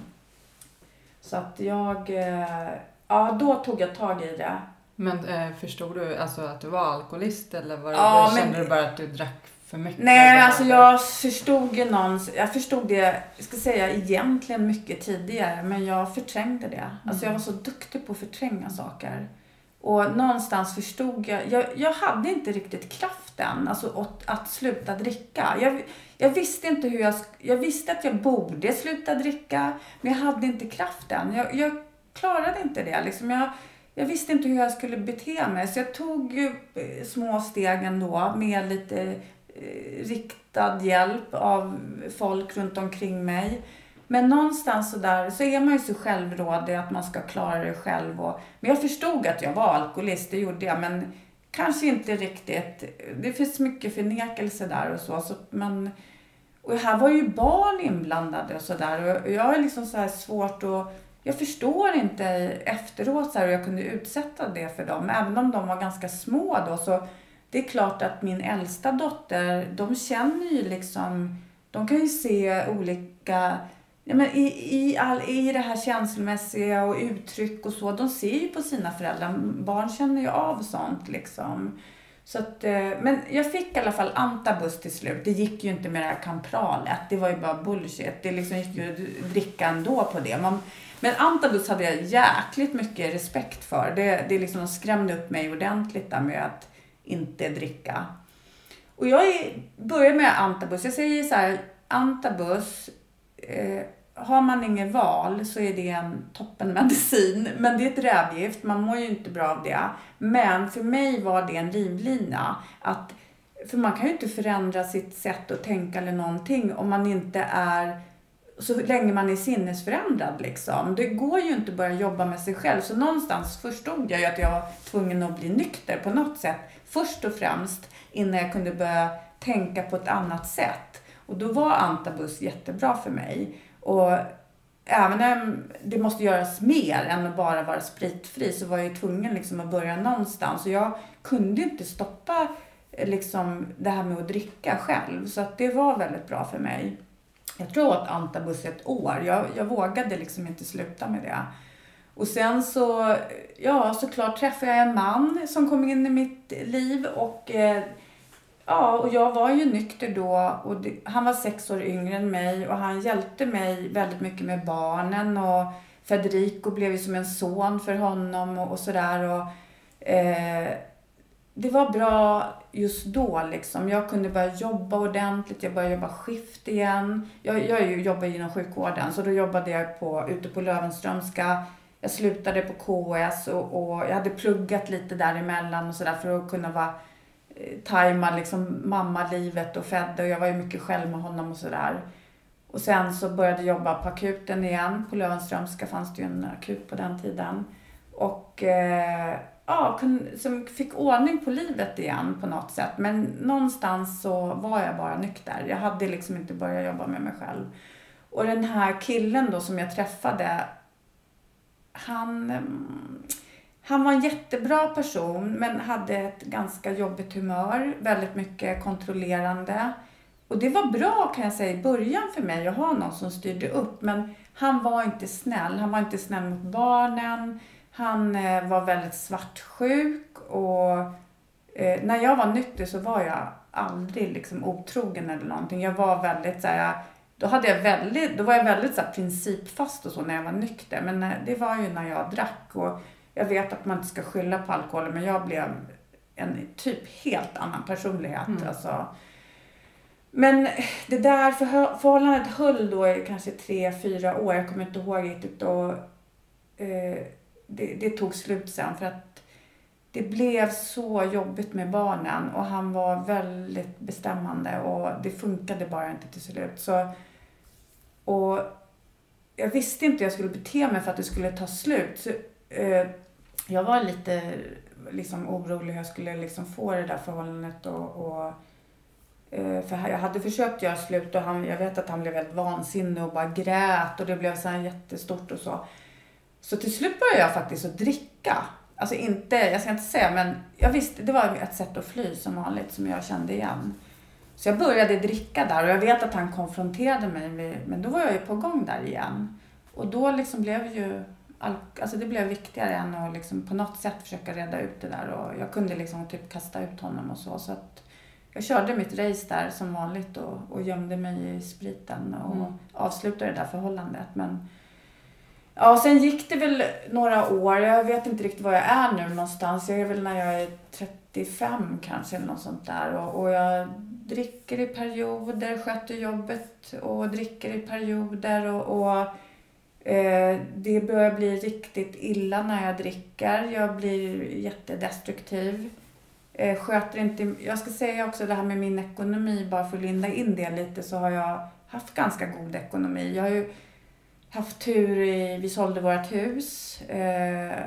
Så att jag, eh, ja då tog jag tag i det. Men eh, förstod du alltså att du var alkoholist eller var ja, kände men, du bara att du drack för mycket? Nej, alltså jag förstod ju någons, jag förstod det, jag ska säga egentligen mycket tidigare, men jag förträngde det. Mm. Alltså jag var så duktig på att förtränga saker. Och någonstans förstod jag, jag, jag hade inte riktigt kraften alltså att, att sluta dricka. Jag, jag visste inte hur jag, jag visste att jag borde sluta dricka, men jag hade inte kraften. Jag, jag klarade inte det liksom. Jag, jag visste inte hur jag skulle bete mig så jag tog ju eh, små steg ändå med lite Eh, riktad hjälp av folk runt omkring mig. Men någonstans så där så är man ju så självrådig att man ska klara det själv. Och, men jag förstod att jag var alkoholist, det gjorde jag. Men kanske inte riktigt. Det finns mycket förnekelse där och så. så men, och här var ju barn inblandade och sådär. Och jag är liksom så här svårt att... Jag förstår inte efteråt så här, hur jag kunde utsätta det för dem. Även om de var ganska små då så det är klart att min äldsta dotter, de känner ju liksom, de kan ju se olika, ja men i, i, all, i det här känslomässiga och uttryck och så, de ser ju på sina föräldrar, barn känner ju av sånt liksom. Så att, eh, men jag fick i alla fall antabus till slut. Det gick ju inte med det här kampralet. Det var ju bara bullshit. Det liksom gick ju att dricka ändå på det. Man, men antabus hade jag jäkligt mycket respekt för. Det, det liksom skrämde upp mig ordentligt där med att inte dricka. Och jag börjar med antabus. Jag säger så här, antabus, eh, har man inget val så är det en toppenmedicin. Men det är ett rävgift, man mår ju inte bra av det. Men för mig var det en livlina. Att, för man kan ju inte förändra sitt sätt att tänka eller någonting om man inte är så länge man är sinnesförändrad liksom. Det går ju inte att börja jobba med sig själv. Så någonstans förstod jag ju att jag var tvungen att bli nykter på något sätt. Först och främst innan jag kunde börja tänka på ett annat sätt. Och då var antabus jättebra för mig. Och även om det måste göras mer än att bara vara spritfri så var jag ju tvungen liksom att börja någonstans. Och jag kunde inte stoppa liksom det här med att dricka själv. Så att det var väldigt bra för mig. Jag tror att antabus ett år. Jag, jag vågade liksom inte sluta med det. Och sen så, ja såklart träffade jag en man som kom in i mitt liv och eh, ja, och jag var ju nykter då och det, han var sex år yngre än mig och han hjälpte mig väldigt mycket med barnen och Federico blev ju som en son för honom och, och sådär och eh, det var bra just då liksom. Jag kunde börja jobba ordentligt, jag började jobba skift igen. Jag, jag jobbar inom sjukvården så då jobbade jag på, ute på Löwenströmska jag slutade på KS och, och jag hade pluggat lite däremellan och sådär för att kunna vara eh, tajma liksom mammalivet och Fedde och jag var ju mycket själv med honom och sådär. Och sen så började jag jobba på akuten igen. På Löwenströmska fanns det ju en akut på den tiden. Och eh, ja, som fick ordning på livet igen på något sätt. Men någonstans så var jag bara nykter. Jag hade liksom inte börjat jobba med mig själv. Och den här killen då som jag träffade han, han var en jättebra person men hade ett ganska jobbigt humör. Väldigt mycket kontrollerande. Och det var bra kan jag säga i början för mig att ha någon som styrde upp. Men han var inte snäll. Han var inte snäll mot barnen. Han eh, var väldigt svartsjuk och eh, när jag var nykter så var jag aldrig liksom otrogen eller någonting. Jag var väldigt så här, då, hade jag väldigt, då var jag väldigt så här, principfast och så när jag var nykter. Men eh, det var ju när jag drack. Och jag vet att man inte ska skylla på alkoholen men jag blev en typ helt annan personlighet. Mm. Alltså. Men det där för, förhållandet höll då i kanske tre, fyra år. Jag kommer inte ihåg riktigt. Och, eh, det, det tog slut sen för att det blev så jobbigt med barnen och han var väldigt bestämmande och det funkade bara inte till slut. Så, och jag visste inte hur jag skulle bete mig för att det skulle ta slut. Så, eh, jag var lite liksom, orolig hur jag skulle liksom, få det där förhållandet. Och, och eh, för jag hade försökt göra slut och han, jag vet att han blev helt vansinnig och bara grät och det blev så här jättestort och så. Så till slut började jag faktiskt att dricka. Alltså inte, jag ska inte säga, men jag visste, det var ett sätt att fly som vanligt som jag kände igen. Så jag började dricka där och jag vet att han konfronterade mig, med, men då var jag ju på gång där igen. Och då liksom blev ju, alltså det blev viktigare än att liksom på något sätt försöka reda ut det där och jag kunde liksom typ kasta ut honom och så. så att jag körde mitt race där som vanligt och, och gömde mig i spriten och mm. avslutade det där förhållandet. Men Ja, sen gick det väl några år. Jag vet inte riktigt var jag är nu någonstans. Jag är väl när jag är 35 kanske eller något sånt där. Och, och jag dricker i perioder, sköter jobbet och dricker i perioder. Och, och eh, det börjar bli riktigt illa när jag dricker. Jag blir jättedestruktiv. Eh, sköter inte... Jag ska säga också det här med min ekonomi, bara för att linda in det lite, så har jag haft ganska god ekonomi. Jag har ju haft tur i, vi sålde vårt hus. Eh,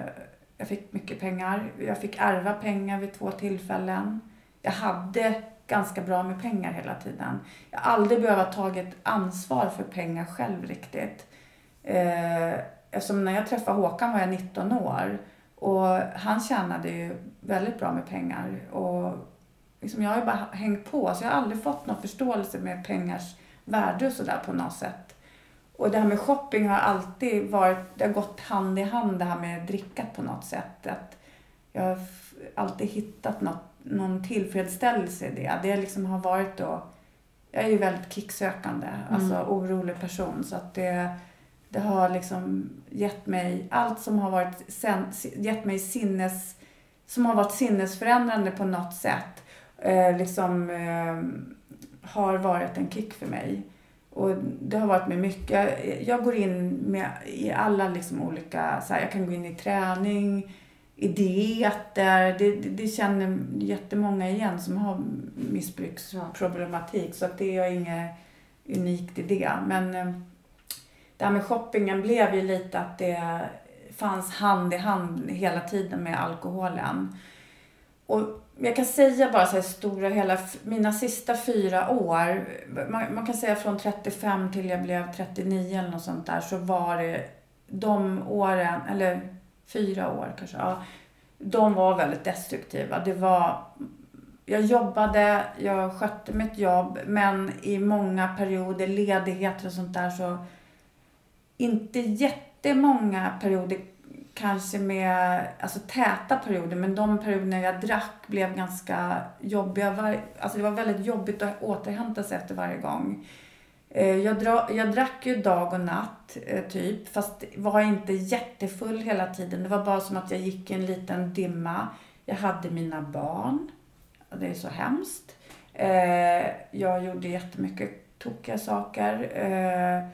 Jag fick mycket pengar. Jag fick ärva pengar vid två tillfällen. Jag hade ganska bra med pengar hela tiden. Jag har aldrig behövt tagit ansvar för pengar själv riktigt. Eh, eftersom när jag träffade Håkan var jag 19 år. Och han tjänade ju väldigt bra med pengar. Och liksom jag har ju bara hängt på, så jag har aldrig fått någon förståelse med pengars värde och sådär på något sätt. Och det här med shopping har alltid varit, det har gått hand i hand det här med drickat på något sätt. Att jag har alltid hittat något, någon tillfredsställelse i det. Det liksom har varit då, jag är ju väldigt kicksökande, mm. alltså orolig person. Så att det, det har liksom gett mig, allt som har varit, sen, gett mig sinnes, som har varit sinnesförändrande på något sätt, eh, liksom eh, har varit en kick för mig. Och det har varit med mycket. Jag går in med, i alla liksom olika, så här, jag kan gå in i träning, i dieter. Det, det, det känner jättemånga igen som har missbruksproblematik. Så att det är inget unikt i det. Men eh, det här med shoppingen blev ju lite att det fanns hand i hand hela tiden med alkoholen. Och jag kan säga bara så här stora hela, mina sista fyra år, man, man, kan säga från 35 till jag blev 39 eller något sånt där, så var det de åren, eller fyra år kanske, ja, de var väldigt destruktiva. Det var, jag jobbade, jag skötte mitt jobb, men i många perioder, ledigheter och sånt där så inte jättemånga perioder kanske med alltså, täta perioder, men de perioder jag drack blev ganska jobbiga. Var, alltså det var väldigt jobbigt att återhämta sig efter varje gång. Eh, jag, dra, jag drack ju dag och natt, eh, typ, fast var inte jättefull hela tiden. Det var bara som att jag gick i en liten dimma. Jag hade mina barn. Det är så hemskt. Eh, jag gjorde jättemycket tokiga saker. Eh,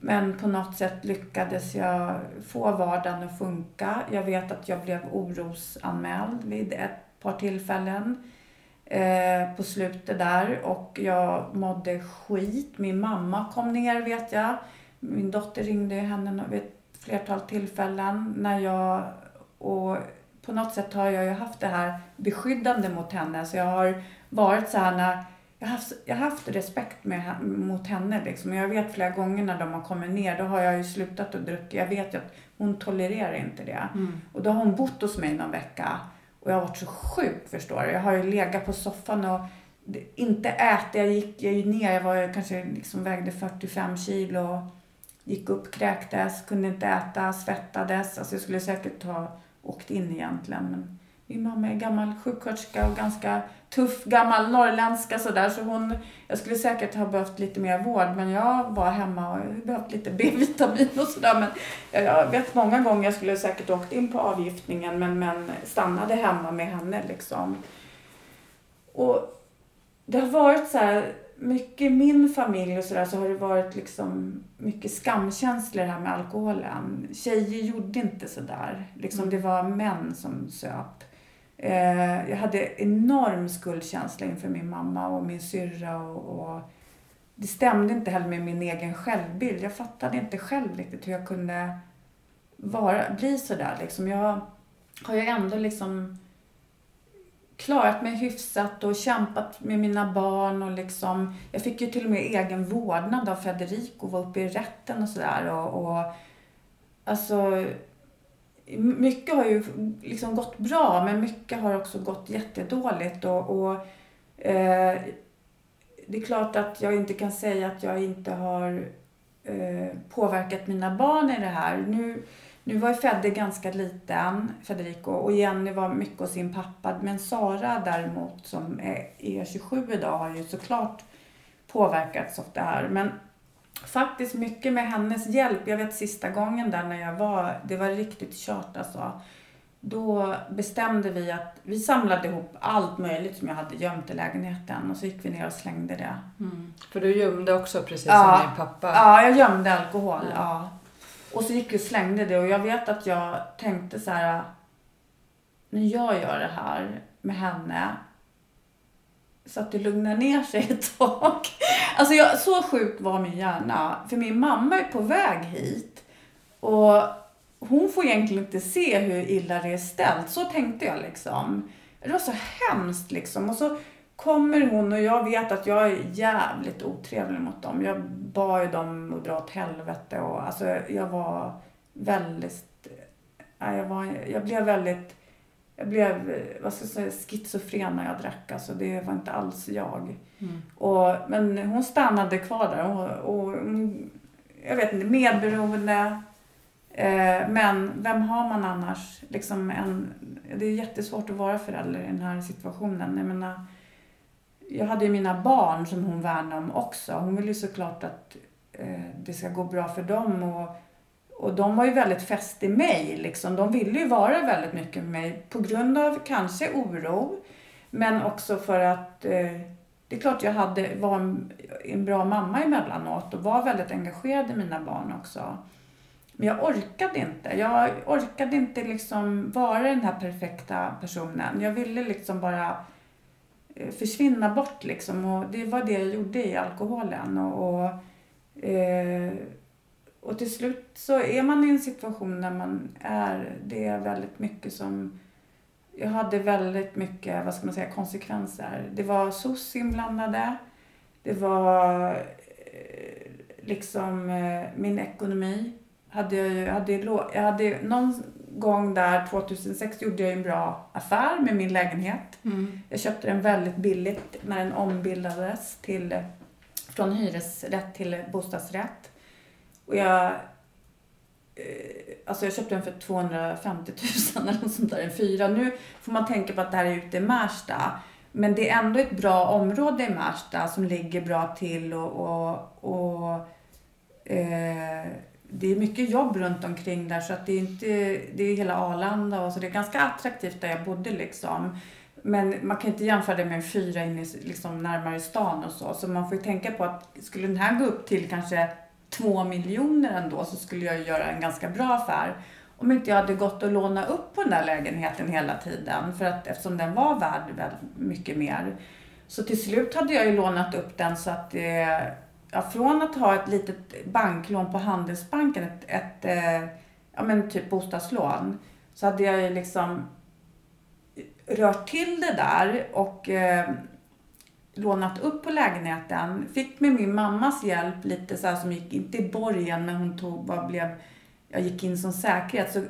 men på något sätt lyckades jag få vardagen att funka. Jag vet att jag blev orosanmäld vid ett par tillfällen eh, på slutet där och jag mådde skit. Min mamma kom ner vet jag. Min dotter ringde henne vid ett flertal tillfällen när jag och på något sätt har jag ju haft det här beskyddande mot henne så jag har varit så här när jag har haft, jag haft respekt med, mot henne. Liksom. Jag vet flera gånger när de har kommit ner, då har jag ju slutat att dricka. Jag vet ju att hon tolererar inte det. Mm. Och då har hon bott hos mig någon vecka. Och jag har varit så sjuk förstår du. Jag har ju legat på soffan och inte ätit. Jag gick jag ner, jag var kanske liksom vägde 45 kilo. Gick upp, kräktes, kunde inte äta, svettades. Alltså jag skulle säkert ha åkt in egentligen. Men min mamma är gammal sjuksköterska och ganska tuff gammal norrländska sådär. Så hon, jag skulle säkert ha behövt lite mer vård men jag var hemma och behövt lite B-vitamin och sådär. Men jag vet många gånger jag skulle säkert åkt in på avgiftningen men, men stannade hemma med henne liksom. Och det har varit så här, mycket i min familj och sådär så har det varit liksom mycket skamkänslor här med alkoholen. Tjejer gjorde inte sådär. Liksom mm. det var män som söp. Eh, jag hade enorm skuldkänsla inför min mamma och min syrra och, och det stämde inte heller med min egen självbild. Jag fattade inte själv riktigt hur jag kunde vara, bli sådär liksom. Jag har ju ändå liksom klarat mig hyfsat och kämpat med mina barn och liksom, jag fick ju till och med egen vårdnad av Federico, var uppe i rätten och sådär och, och alltså mycket har ju liksom gått bra men mycket har också gått jättedåligt. Och, och eh, det är klart att jag inte kan säga att jag inte har eh, påverkat mina barn i det här. Nu, nu var ju Fedde ganska liten, Federico, och Jenny var mycket hos sin pappa. Men Sara däremot, som är, är 27 idag, har ju såklart påverkats av det här. Men faktiskt mycket med hennes hjälp. Jag vet sista gången där när jag var, det var riktigt kört alltså. Då bestämde vi att vi samlade ihop allt möjligt som jag hade gömt i lägenheten och så gick vi ner och slängde det. Mm. För du gömde också precis ja, som din pappa? Ja, jag gömde alkohol. Ja. ja. Och så gick vi och slängde det och jag vet att jag tänkte så här. Jag gör det här med henne så att det lugnar ner sig ett tag. Alltså jag, så sjuk var min hjärna. För min mamma är på väg hit. Och hon får egentligen inte se hur illa det är ställt. Så tänkte jag liksom. Det var så hemskt liksom. Och så kommer hon och jag vet att jag är jävligt otrevlig mot dem. Jag bad ju dem att dra åt helvete och alltså jag var väldigt, jag, var, jag blev väldigt, jag blev, vad ska jag säga, schizofren när jag drack. Alltså det var inte alls jag. Mm. Och, men hon stannade kvar där och, och jag vet inte, medberoende. Eh, men vem har man annars? Liksom en, det är jättesvårt att vara förälder i den här situationen. Jag menar, jag hade ju mina barn som hon värnade om också. Hon vill ju såklart att eh, det ska gå bra för dem. Och, och de var ju väldigt fäst i mig. Liksom. De ville ju vara väldigt mycket med mig på grund av kanske oro. Men också för att eh, det är klart jag hade, var en, en bra mamma emellanåt och var väldigt engagerad i mina barn också. Men jag orkade inte. Jag orkade inte liksom vara den här perfekta personen. Jag ville liksom bara eh, försvinna bort liksom. Och det var det jag gjorde i alkoholen. Och, och, eh, och till slut så är man i en situation där man är, det är väldigt mycket som jag hade väldigt mycket, vad ska man säga, konsekvenser. Det var SOS inblandade. Det var eh, liksom eh, min ekonomi. Hade jag, ju, hade, jag hade någon gång där 2006 gjorde jag en bra affär med min lägenhet. Mm. Jag köpte den väldigt billigt när den ombildades till, från hyresrätt till bostadsrätt. Och jag, eh, alltså jag köpte den för 250 000 eller något sånt där, en fyra. Nu får man tänka på att det här är ute i Märsta. Men det är ändå ett bra område i Märsta som ligger bra till och, och, och eh, det är mycket jobb runt omkring där så att det är inte, det är hela Arlanda och så det är ganska attraktivt där jag bodde liksom. Men man kan inte jämföra det med en fyra inne liksom närmare stan och så. Så man får ju tänka på att skulle den här gå upp till kanske två miljoner ändå så skulle jag göra en ganska bra affär. Om inte jag hade gått och lånat upp på den där lägenheten hela tiden. För att eftersom den var värd väldigt mycket mer. Så till slut hade jag ju lånat upp den så att eh, ja, från att ha ett litet banklån på Handelsbanken, ett, ett eh, ja, men typ bostadslån, så hade jag ju liksom rört till det där och eh, lånat upp på lägenheten. Fick med min mammas hjälp lite så här som gick, inte i borgen, men hon tog, bara blev, jag gick in som säkerhet. Så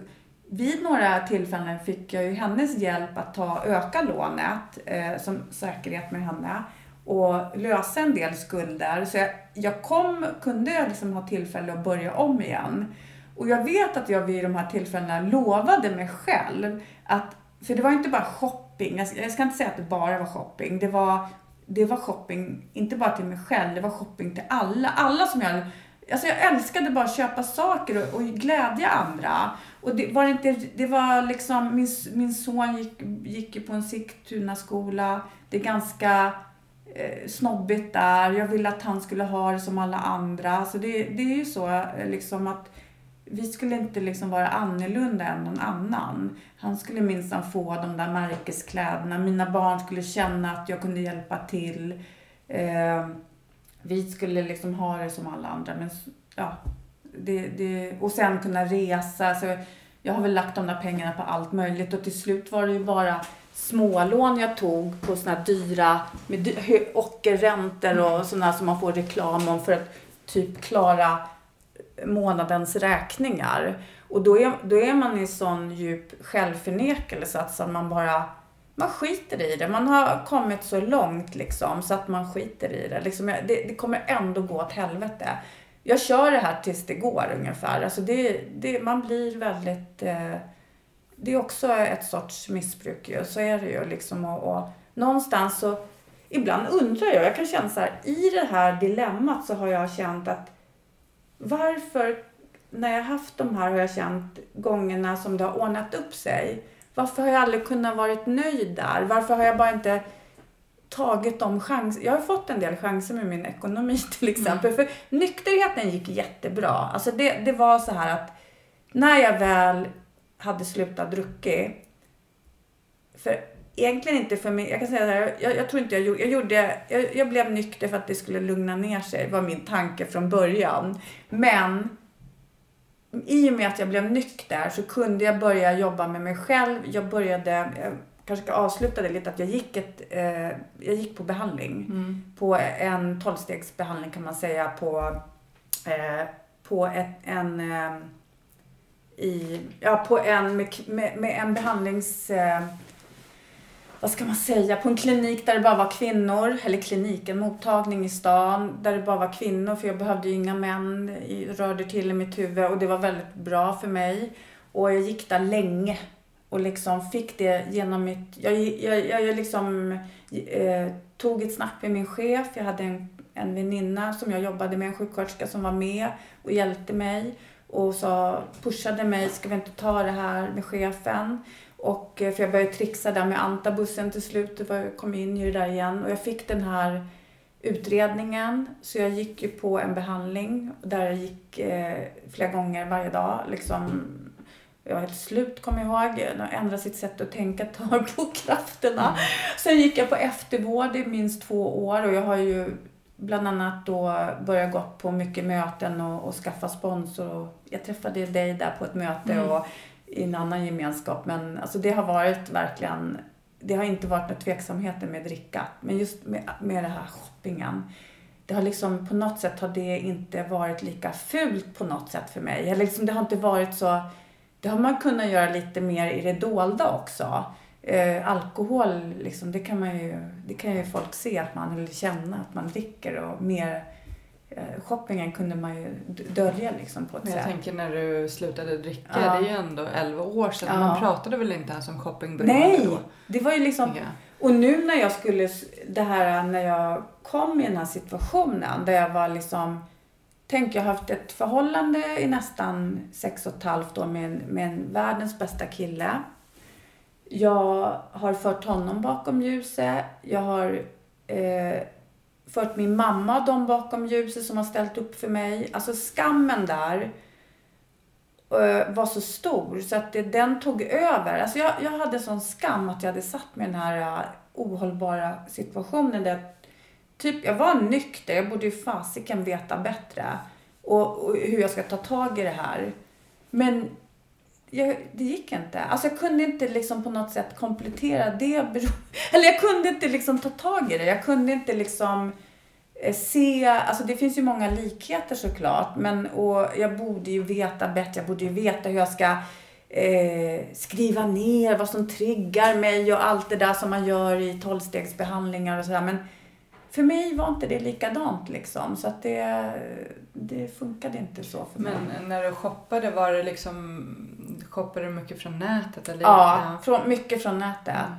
vid några tillfällen fick jag ju hennes hjälp att ta, öka lånet eh, som säkerhet med henne och lösa en del skulder. Så jag, jag kom, kunde jag liksom ha tillfälle att börja om igen. Och jag vet att jag vid de här tillfällena lovade mig själv att, för det var inte bara shopping, jag ska inte säga att det bara var shopping, det var, det var shopping, inte bara till mig själv, det var shopping till alla. Alla som jag Alltså jag älskade bara att köpa saker och, och glädja andra. Och det var inte, det var liksom, min, min son gick, gick ju på en Sigtuna skola. Det är ganska eh, snobbigt där. Jag ville att han skulle ha det som alla andra. Så det, det är ju så eh, liksom att vi skulle inte liksom vara annorlunda än någon annan. Han skulle minsann få de där märkeskläderna. Mina barn skulle känna att jag kunde hjälpa till. Eh, vi skulle liksom ha det som alla andra. Men ja, det, det, och sen kunna resa. Så jag har väl lagt de där pengarna på allt möjligt och till slut var det ju bara smålån jag tog på såna här dyra med dy ockerräntor och sådana som man får reklam om för att typ klara månadens räkningar. Och då är, då är man i sån djup självförnekelse att man bara man skiter i det. Man har kommit så långt liksom så att man skiter i det. Liksom, det, det kommer ändå gå åt helvete. Jag kör det här tills det går ungefär. Alltså det, det, man blir väldigt... Eh, det är också ett sorts missbruk ju. Så är det ju liksom. Och, och någonstans så... Ibland undrar jag, jag kan känna så här, i det här dilemmat så har jag känt att varför, när jag haft de här har jag känt gångerna som det har ordnat upp sig. Varför har jag aldrig kunnat varit nöjd där? Varför har jag bara inte tagit de chanser. Jag har fått en del chanser med min ekonomi till exempel. Mm. För nykterheten gick jättebra. Alltså det, det var så här att när jag väl hade slutat druckit. För egentligen inte för mig. Jag kan säga så här, jag, jag tror inte jag gjorde, jag gjorde, jag, jag blev nykter för att det skulle lugna ner sig. var min tanke från början. Men i och med att jag blev nykter så kunde jag börja jobba med mig själv. Jag började, jag kanske ska avsluta det lite, att jag gick, ett, eh, jag gick på behandling. Mm. På en tolvstegsbehandling kan man säga på, eh, på ett, en, eh, i, ja, på en, med, med, med en behandlings... Vad ska man säga, på en klinik där det bara var kvinnor, eller klinik, en mottagning i stan där det bara var kvinnor för jag behövde ju inga män rörde till i mitt huvud och det var väldigt bra för mig. Och jag gick där länge och liksom fick det genom mitt, jag, jag, jag, jag liksom eh, tog ett snack med min chef, jag hade en, en väninna som jag jobbade med, en sjuksköterska som var med och hjälpte mig och sa, pushade mig, ska vi inte ta det här med chefen? Och, eh, för jag började trixa där med antabussen till slut. Jag kom in i det där igen. Och jag fick den här utredningen. Så jag gick ju på en behandling där jag gick eh, flera gånger varje dag. Liksom, jag var helt slut, kommer jag ihåg. Ändra sitt sätt att tänka tar på krafterna. Mm. Sen gick jag på eftervård i minst två år och jag har ju bland annat då börjat gå på mycket möten och, och skaffa sponsor. Och jag träffade dig där på ett möte Mm. och i en annan gemenskap. Men alltså det har varit verkligen, det har inte varit några tveksamheter med dricka. Men just med, med den här shoppingen. Det har liksom på något sätt har det inte varit lika fult på något sätt för mig. Eller liksom det har inte varit så, det har man kunnat göra lite mer i det dolda också. Eh, alkohol, liksom, det, kan man ju, det kan ju folk se att man, eller känna att man dricker och mer shoppingen kunde man ju dölja liksom på ett Men jag sätt. tänker när du slutade dricka, Ja. det är ju ändå 11 år sedan. Ja. Man pratade väl inte ens om Nej, då? det var ju liksom jag. Och nu när jag skulle, det här när jag kom i den här situationen där jag var liksom, tänk jag har haft ett förhållande i nästan sex och ett halvt år med en, med en världens bästa kille. Jag har fört honom bakom ljuset. Jag har eh, fört min mamma och dem bakom ljuset som har ställt upp för mig. Alltså skammen där eh, var så stor så att det, den tog över. Alltså jag, jag hade sån skam att jag hade satt mig i den här eh, ohållbara situationen där typ, jag var nykter, jag borde ju fasiken veta bättre. Och, och hur jag ska ta tag i det här. Men jag, det gick inte. Alltså jag kunde inte liksom på något sätt komplettera det. Eller jag kunde inte liksom ta tag i det. Jag kunde inte liksom eh, se, alltså det finns ju många likheter såklart. Men och jag borde ju veta bättre. Jag borde ju veta hur jag ska eh, skriva ner vad som triggar mig och allt det där som man gör i tolvstegsbehandlingar och sådär. Men för mig var inte det likadant liksom. Så att det, det funkade inte så för mig. Men när du shoppade, var det liksom, shoppade du mycket från nätet? Eller? Ja, från, mycket från nätet. Mm.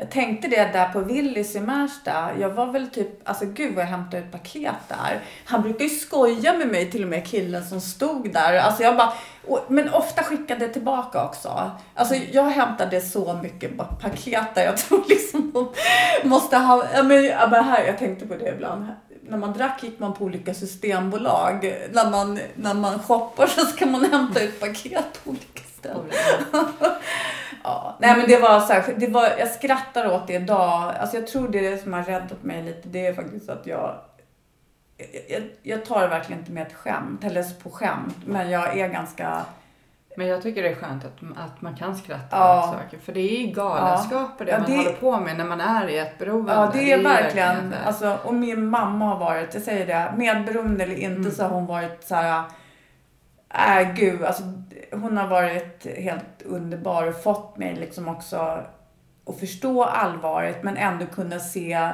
Jag tänkte det där på Willys i Märsta. Jag var väl typ, alltså gud vad jag hämtade ut paket där. Han brukar ju skoja med mig, till och med killen som stod där. Alltså jag bara, och, men ofta skickade jag tillbaka också. Alltså jag hämtade så mycket paket där. Jag tror liksom de måste ha, ja men, ja, men här, jag tänkte på det ibland. När man drack gick man på olika systembolag. När man, när man shoppar så ska man hämta ut paket på olika ställen. Ja, nej men det var så här, det var, jag skrattar åt det idag. Alltså jag tror det är det som har räddat mig lite. Det är faktiskt att jag, jag, jag, jag tar det verkligen inte med ett skämt, eller på skämt. Men jag är ganska, Men jag tycker det är skönt att, att man kan skratta Ja. åt saker. För det är ju galenskaper det Ja, man det- håller på med när man är i ett beroende. ja det är ju verkligen, det. alltså, och min mamma har varit, jag säger det, medberoende eller inte Mm. så har hon varit så här, äh gud, alltså hon har varit helt underbar och fått mig liksom också att förstå allvaret men ändå kunna se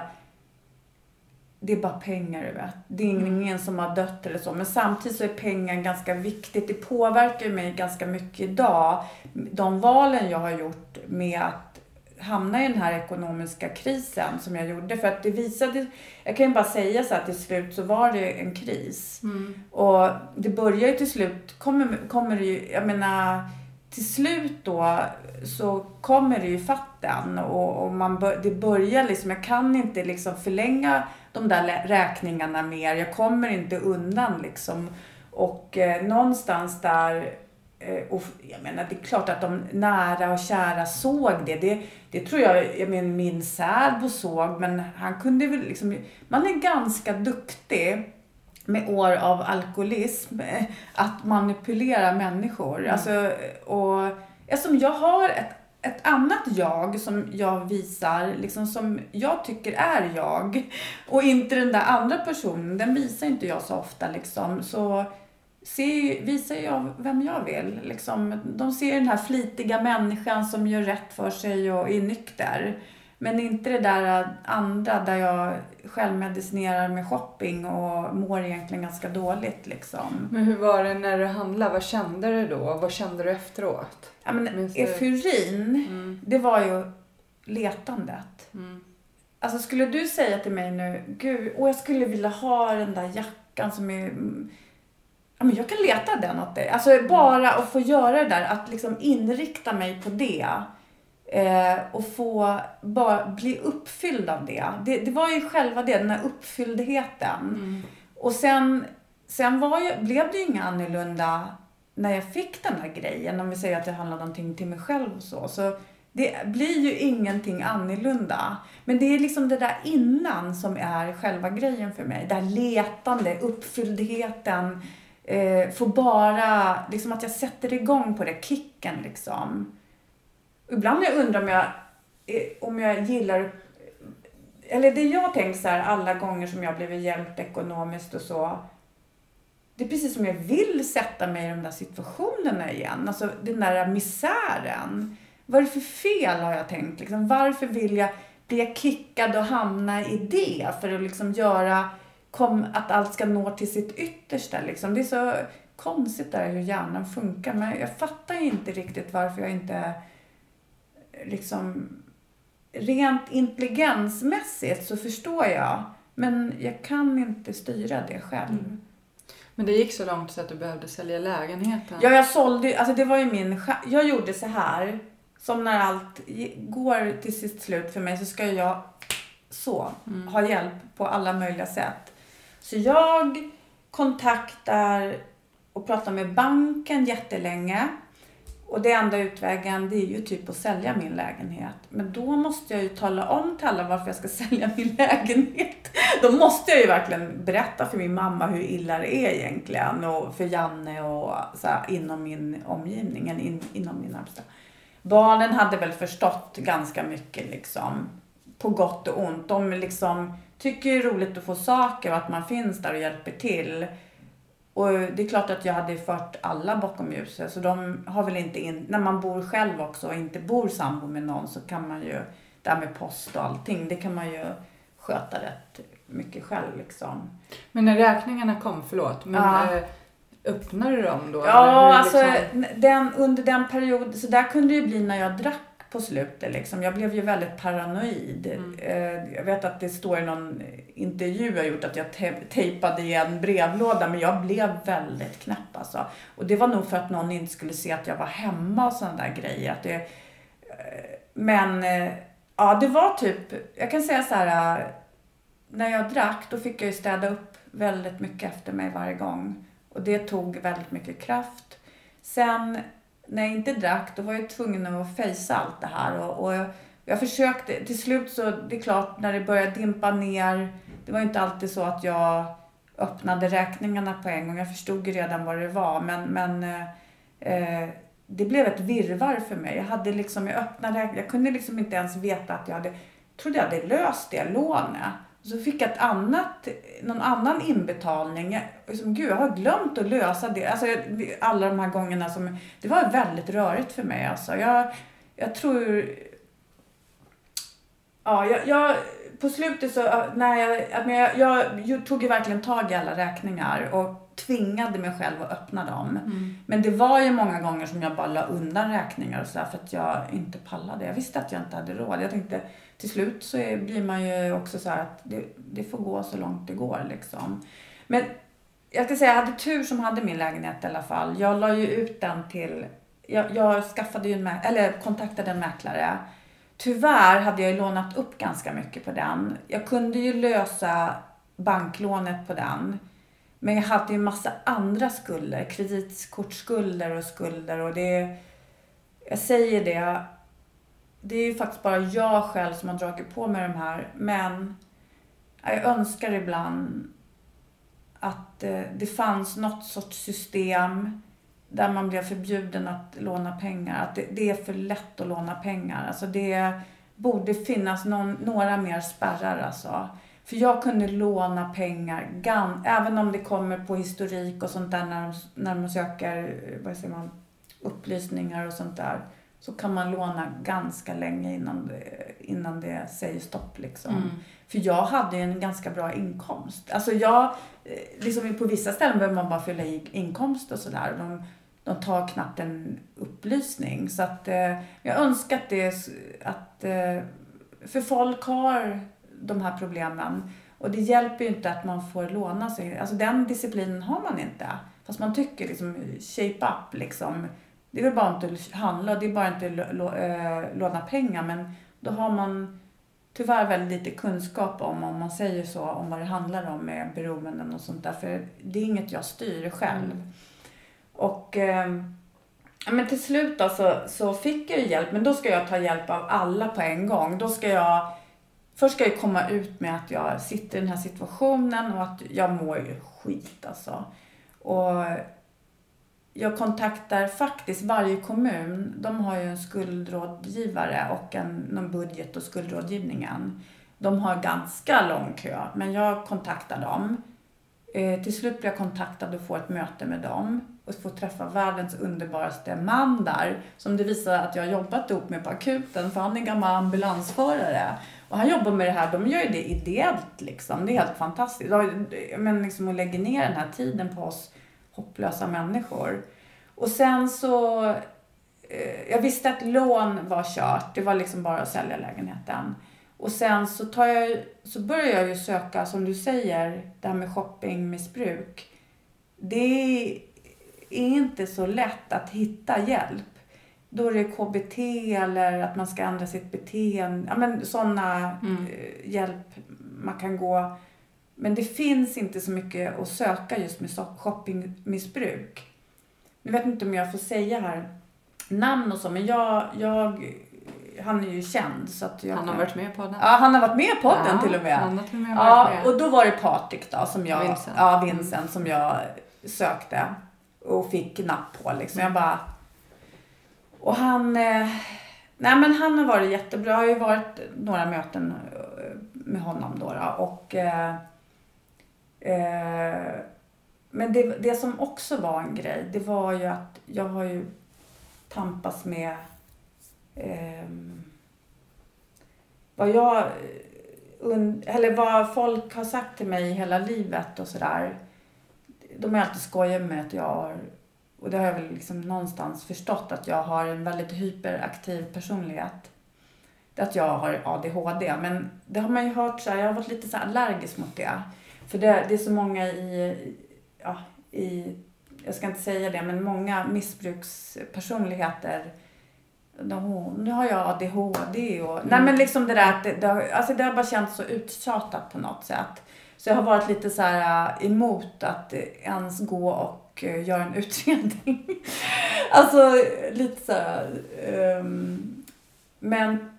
det är bara pengar du vet. Det är ingen som har dött eller så. Men samtidigt så är pengar ganska viktigt. Det påverkar mig ganska mycket idag. De valen jag har gjort med att hamna i den här ekonomiska krisen som jag gjorde. För att det visade, jag kan ju bara säga så att till slut så var det en kris. Mm. Och det börjar ju till slut, kommer, kommer det ju, jag menar, till slut då så kommer det ju fatten och, och man bör, det börjar liksom, jag kan inte liksom förlänga de där räkningarna mer, jag kommer inte undan liksom. Och eh, någonstans där, eh, och jag menar det är klart att de nära och kära såg det. Det, det tror jag, jag menar, min särbo såg, men han kunde väl liksom, man är ganska duktig med år av alkoholism eh, att manipulera människor. Mm. Alltså, och eftersom jag har ett, ett annat jag som jag visar, liksom som jag tycker är jag och inte den där andra personen, den visar inte jag så ofta liksom. Så ser, visar jag vem jag vill. Liksom. De ser den här flitiga människan som gör rätt för sig och är nykter. Men inte det där andra där jag självmedicinerar med shopping och mår egentligen ganska dåligt liksom. Men hur var det när du handlade? Vad kände du då? Vad kände du efteråt? Ja, men Minns euforin, Mm. det var ju letandet. Mm. Alltså skulle du säga till mig nu, gud, åh, jag skulle vilja ha den där jackan som är... Ja, men jag kan leta den åt dig. Alltså bara att få göra det där, att liksom inrikta mig på det. Eh, och få bara bli uppfylld av det. det. Det var ju själva det, den här uppfylldheten. Mm. Och sen, sen var ju, blev det ju inga annorlunda när jag fick den här grejen. Om vi säger att det handlar någonting till mig själv och så. Så det blir ju ingenting annorlunda. Men det är liksom det där innan som är själva grejen för mig. Det här letande, uppfylldheten. Eh, få bara, liksom att jag sätter igång på det, kicken liksom. Ibland har jag undrat om jag, eh, om jag gillar eller det jag tänkt så här alla gånger som jag blivit hjälpt ekonomiskt och så. Det är precis som jag vill sätta mig i de där situationerna igen. Alltså den där misären. Vad är det för fel har jag tänkt? Liksom, varför vill jag bli kickad och hamna i det? För att liksom göra kom, att allt ska nå till sitt yttersta. Liksom. Det är så konstigt där hur hjärnan funkar. Men jag fattar inte riktigt varför jag inte liksom rent intelligensmässigt så förstår jag. Men jag kan inte styra det själv. Mm. Men det gick så långt så att du behövde sälja lägenheten? Ja, jag sålde alltså det var ju min Jag gjorde så här. Som när allt går till sitt slut för mig så ska jag så Mm. ha hjälp på alla möjliga sätt. Så jag kontaktar och pratar med banken jättelänge. Och det enda utvägen det är ju typ att sälja min lägenhet. Men då måste jag ju tala om till alla varför jag ska sälja min lägenhet. Då måste jag ju verkligen berätta för min mamma hur illa det är egentligen. Och för Janne och så här, inom min omgivning, eller in, inom min. Barnen hade väl förstått ganska mycket liksom. På gott och ont. De liksom tycker det är roligt att få saker och att man finns där och hjälper till. Och det är klart att jag hade fört alla bakom ljuset. Så de har väl inte in, när man bor själv också och inte bor sambo med någon så kan man ju, det här med post och allting, det kan man ju sköta rätt mycket själv liksom. Men när räkningarna kom, förlåt, men Ja. eh, öppnade du dem då? Ja, alltså liksom- den, under den perioden, så där kunde det ju bli när jag drack på slutet liksom. Jag blev ju väldigt paranoid. Mm. Eh, Jag vet att det står i någon intervju jag gjort att jag te- tejpade igen brevlådan men jag blev väldigt knäpp alltså. Och det var nog för att någon inte skulle se att jag var hemma och sådana där grejer. Att det, eh, men eh, ja, det var typ, jag kan säga så här. När jag drack då fick jag ju städa upp väldigt mycket efter mig varje gång. Och det tog väldigt mycket kraft. Sen när jag inte drack då var jag tvungen att fejsa allt det här. Och, och jag, försökte, till slut så, det är klart när det började dimpa ner. Det var ju inte alltid så att jag öppnade räkningarna på en gång. Jag förstod ju redan vad det var. Men, men eh, eh det blev ett virvar för mig. Jag hade liksom, jag öppnade. Jag kunde liksom inte ens veta att jag hade, trodde jag hade löst det lånet. Så fick jag ett annat, någon annan inbetalning. Jag, liksom, gud, jag har glömt att lösa det. Alltså, alla de här gångerna som... Det var väldigt rörigt för mig. Alltså. Jag, jag tror... Ja, jag, jag, på slutet så... När jag, jag, jag, jag tog ju verkligen tag i alla räkningar och tvingade mig själv att öppna dem. Mm. Men det var ju många gånger som jag bara la undan räkningar och så där för att jag inte pallade. Jag visste att jag inte hade råd. Jag tänkte till slut så är, blir man ju också så här att det, det får gå så långt det går liksom. Men jag ska säga, jag hade tur som hade min lägenhet i alla fall. Jag la ju ut den till, jag, jag skaffade ju en, mä- eller kontaktade en mäklare. Tyvärr hade jag ju lånat upp ganska mycket på den. Jag kunde ju lösa banklånet på den. Men jag hade ju massa andra skulder, kreditkortsskulder och skulder och det... Jag säger det, det är ju faktiskt bara jag själv som har dragit på mig de här, men jag önskar ibland att eh, det fanns något sorts system där man blev förbjuden att låna pengar. Att det, det är för lätt att låna pengar. Alltså det borde finnas någon, några mer spärrar alltså. För jag kunde låna pengar, gan, även om det kommer på historik och sånt där när de, när de söker vad säger man, upplysningar och sånt där. Så kan man låna ganska länge innan det, innan det säger stopp liksom. Mm. För jag hade ju en ganska bra inkomst. Alltså jag, eh, liksom på vissa ställen behöver man bara fylla i inkomst och sådär. De, de tar knappt en upplysning. Så att eh, jag önskar att det, att, eh, för folk har de här problemen. Och det hjälper ju inte att man får låna sig. Alltså den disciplinen har man inte. Fast man tycker liksom shape up liksom. Det är väl bara inte att handla, det är bara inte att eh, låna pengar. Men då har man tyvärr väldigt lite kunskap om, om man säger så, om vad det handlar om med beroenden och sånt där. För det är inget jag styr själv. Och eh, men till slut då så, så fick jag ju hjälp, men då ska jag ta hjälp av alla på en gång. Då ska jag, först ska jag komma ut med att jag sitter i den här situationen och att jag mår skit alltså. Och jag kontaktar faktiskt varje kommun. De har ju en skuldrådgivare och en, någon budget och skuldrådgivningen. De har ganska lång kö, men jag kontaktar dem. Eh, till slut blir jag kontaktad och får ett möte med dem och får träffa världens underbaraste man där som det visar att jag har jobbat ihop med på akuten för han är gammal ambulansförare. Och han jobbar med det här, de gör ju det ideellt liksom. Det är helt fantastiskt. Men liksom att lägga ner den här tiden på oss hopplösa människor. Och sen så, eh, jag visste att lån var kört. Det var liksom bara att sälja lägenheten. Och sen så, tar jag, så börjar jag ju söka, som du säger, det här med shoppingmissbruk. Det är inte så lätt att hitta hjälp. Då är det KBT eller att man ska ändra sitt beteende. Ja, men sådana Mm. eh, hjälp man kan gå. Men det finns inte så mycket att söka just med shoppingmissbruk. Nu vet inte om jag får säga här namn och så, men jag, jag han är ju känd så att jag Han har kan- varit med på den. Ja, han har varit med i podden Ja, till och med. Han har till och med Ja, varit med. och då var det Patrik då som jag, Vincent. ja Vincent som jag sökte och fick napp på liksom. Jag bara, och han, eh, nej men han har varit jättebra. Jag har ju varit några möten eh, med honom då, då och eh, eh, men det, det som också var en grej, det var ju att jag har ju tampats med eh, vad jag und- eller vad folk har sagt till mig hela livet och sådär. De har alltid skojat med att jag har, och det har jag väl liksom någonstans förstått, att jag har en väldigt hyperaktiv personlighet. Att jag har ADHD, men det har man ju hört så här, jag har varit lite så här allergisk mot det. För det, det är så många i, ja, i, jag ska inte säga det, men många missbrukspersonligheter nu har jag ADHD och... Nej men liksom det där att det, det, har, alltså det har bara känts så uttjatat på något sätt. Så jag har varit lite så här äh, emot att ens gå och äh, göra en utredning. alltså lite så här... ehm, men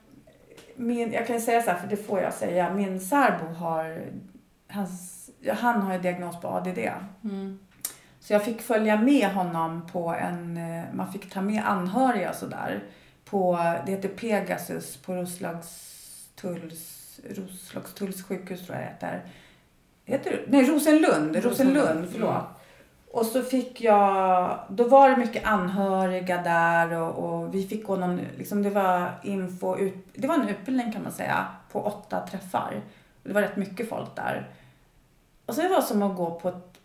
min, jag kan ju säga så här, för det får jag säga. Min särbo har... Hans, han har ju diagnos på ADD. Mm. Så jag fick följa med honom på en, eh, man fick ta med anhöriga och sådär. På, det heter Pegasus på Roslagstulls, Roslagstulls sjukhus tror jag det heter. Heter det? Nej, Rosenlund, Rosenlund, Rosenlund, förlåt. mm. Och så fick jag, då var det mycket anhöriga där och, och vi fick gå någon, liksom det var info, ut, det var en utbildning kan man säga, på åtta träffar. Det var rätt mycket folk där. Och så det var som att gå på ett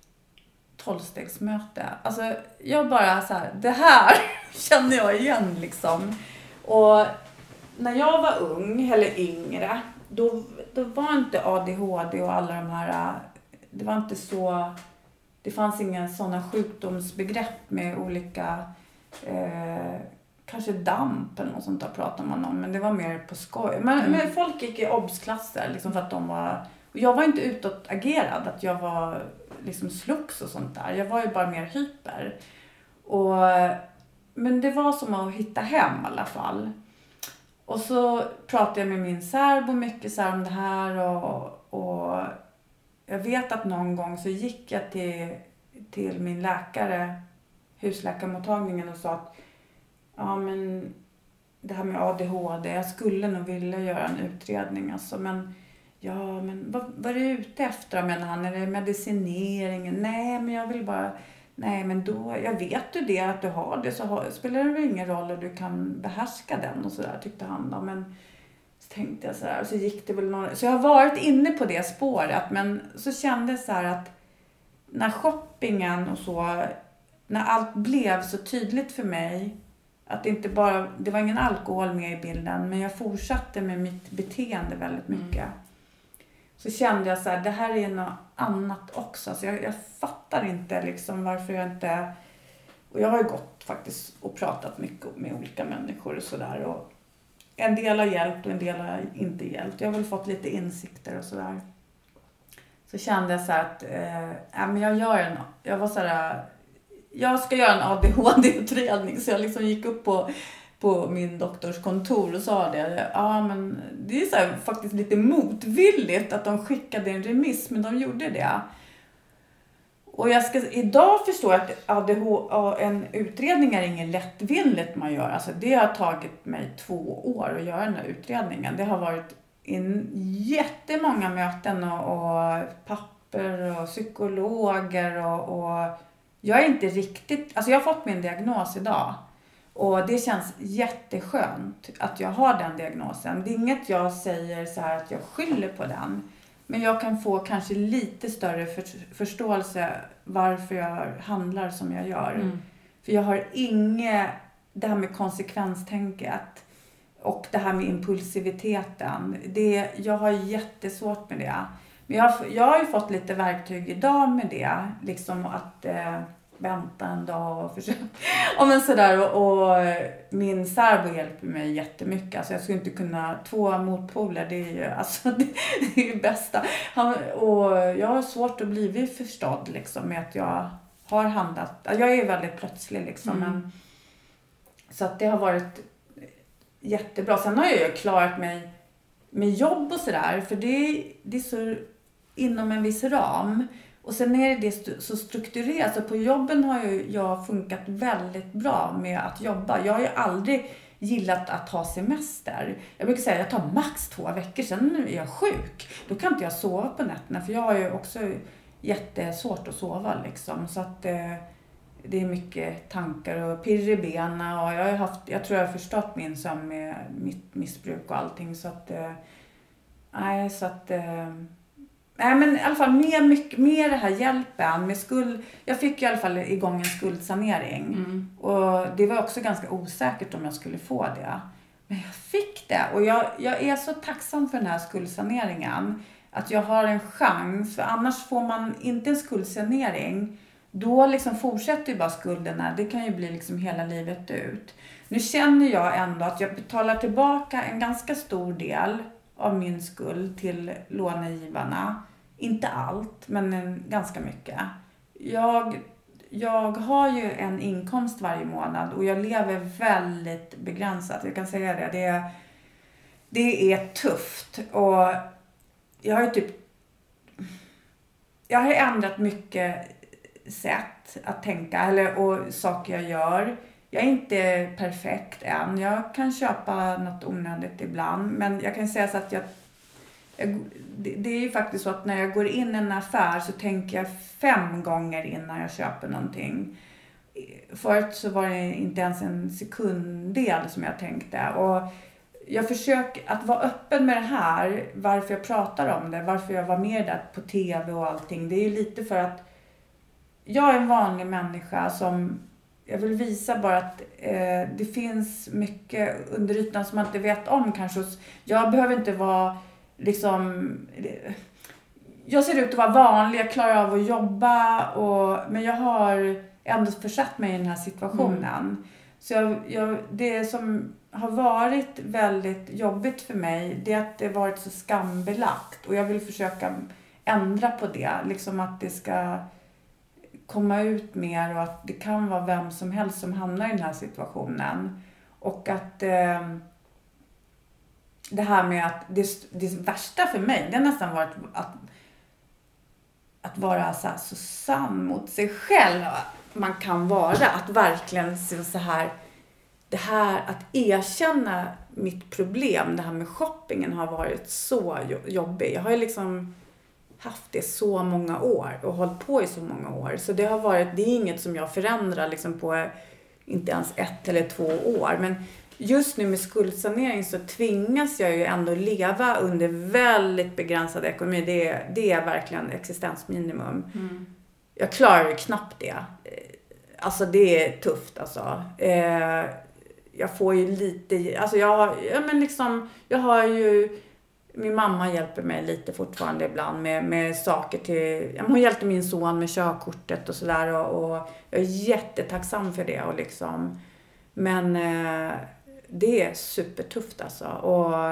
tolvstegsmöte. Alltså jag bara så här, det här känner jag igen liksom. Och när jag var ung, eller yngre, då, då var inte ADHD och alla de här, det var inte så, det fanns inga sådana sjukdomsbegrepp med olika, eh, kanske damp eller något sånt där pratar man om, men det var mer på skoj. Men, Mm. men folk gick i obsklasser liksom för att de var, jag var inte utåtagerad, att jag var liksom slogs och sånt där. Jag var ju bara mer hyper. Och, men det var som att hitta hem i alla fall. Och så pratade jag med min särbo mycket så här om det här och, och jag vet att någon gång så gick jag till, till min läkare, husläkarmottagningen och sa att ja men det här med ADHD, jag skulle nog vilja göra en utredning alltså men ja men vad, vad är du ute efter menar han? Är det medicineringen? Nej men jag vill bara Nej men då, jag vet du det att du har det så har, spelar det väl ingen roll och du kan behärska den och sådär tyckte han då. Men så tänkte jag sådär och så gick det väl några, så jag har varit inne på det spåret men så kände jag så att när shoppingen och så, när allt blev så tydligt för mig att det inte bara, det var ingen alkohol med i bilden men jag fortsatte med mitt beteende väldigt mycket. Mm. Så kände jag så här, det här är något annat också. Så jag, jag fattar inte liksom varför jag inte... Och jag har ju gått faktiskt och pratat mycket med olika människor och sådär. En del har hjälpt och en del har inte hjälpt. Jag har väl fått lite insikter och sådär. Så kände jag så att, eh, men jag gör en, jag var så här, eh, jag ska göra en ADHD-utredning. Så jag liksom gick upp på på min doktors kontor och sa det. Ja, men det är så här, faktiskt lite motvilligt att de skickade en remiss, men de gjorde det. Och jag ska, idag förstår jag att ADHD, en utredning är inget lättvindigt man gör. Alltså det har tagit mig två år att göra den här utredningen. Det har varit in jättemånga möten och, och papper och psykologer och, och jag är inte riktigt, alltså jag har fått min diagnos idag. Och det känns jätteskönt att jag har den diagnosen. Det är inget jag säger så här att jag skyller på den. Men jag kan få kanske lite större för, förståelse varför jag handlar som jag gör. Mm. För jag har inget, det här med konsekvenstänket och det här med impulsiviteten. Det, jag har jättesvårt med det. Men jag, jag har ju fått lite verktyg idag med det. Liksom att eh, vänta en dag och försöka. Ja, men sådär. Och, och min särbo hjälper mig jättemycket. Alltså jag skulle inte kunna, två motpoler, det är ju alltså, det, det är ju bästa. Han, och jag har svårt att bli förstådd liksom med att jag har handlat. Jag är väldigt plötslig liksom. Mm. Men, så att det har varit jättebra. Sen har jag ju klarat mig med jobb och sådär. För det, det är så inom en viss ram. Och sen är det så strukturerat. Så på jobben har ju jag funkat väldigt bra med att jobba. Jag har ju aldrig gillat att ha semester. Jag brukar säga att jag tar max två veckor, sen är jag sjuk. Då kan inte jag sova på nätterna för jag har ju också jättesvårt att sova liksom. Så att eh, det är mycket tankar och pirr i benen och jag har haft, jag tror jag har förstört min sömn med mitt missbruk och allting så att, eh, nej så att eh, Nej men i alla fall med, mycket, med det här hjälpen med skuld. Jag fick i alla fall igång en skuldsanering. Mm. Och det var också ganska osäkert om jag skulle få det. Men jag fick det. Och jag, jag är så tacksam för den här skuldsaneringen. Att jag har en chans. För annars får man inte en skuldsanering. Då liksom fortsätter ju bara skulderna. Det kan ju bli liksom hela livet ut. Nu känner jag ändå att jag betalar tillbaka en ganska stor del av min skuld till lånegivarna. Inte allt, men ganska mycket. Jag, jag har ju en inkomst varje månad och jag lever väldigt begränsat. Jag kan säga det. Det är, det är tufft. Och jag har ju typ... Jag har ändrat mycket sätt att tänka eller, och saker jag gör. Jag är inte perfekt än. Jag kan köpa något onödigt ibland. Men jag kan säga så att jag det är ju faktiskt så att när jag går in i en affär så tänker jag fem gånger innan jag köper någonting. Förut så var det inte ens en sekunddel som jag tänkte. Och jag försöker att vara öppen med det här, varför jag pratar om det, varför jag var med där på TV och allting. Det är ju lite för att jag är en vanlig människa som jag vill visa bara att eh, det finns mycket under ytan som man inte vet om kanske. Jag behöver inte vara liksom... Jag ser ut att vara vanlig, jag klarar av att jobba och, men jag har ändå försatt mig i den här situationen. Mm. Så jag, jag, det som har varit väldigt jobbigt för mig, det är att det har varit så skambelagt och jag vill försöka ändra på det. Liksom att det ska komma ut mer och att det kan vara vem som helst som hamnar i den här situationen. Och att eh, det här med att det, det värsta för mig, det har nästan varit att att vara så, här, så sann mot sig själv man kan vara. Att verkligen se så här, det här att erkänna mitt problem, det här med shoppingen har varit så jobbigt. Jag har ju liksom haft det så många år och hållit på i så många år. Så det har varit, det är inget som jag förändrar liksom på inte ens ett eller två år. Men just nu med skuldsanering så tvingas jag ju ändå leva under väldigt begränsad ekonomi. Det är, det är verkligen existensminimum. Jag klarar ju knappt det. Alltså det är tufft alltså. Eh, jag får ju lite, alltså jag har, ja men liksom, jag har ju min mamma hjälper mig lite fortfarande ibland med, med saker till... Hon hjälpte min son med körkortet och sådär och, och jag är jättetacksam för det. Och liksom, men eh, det är supertufft alltså. Och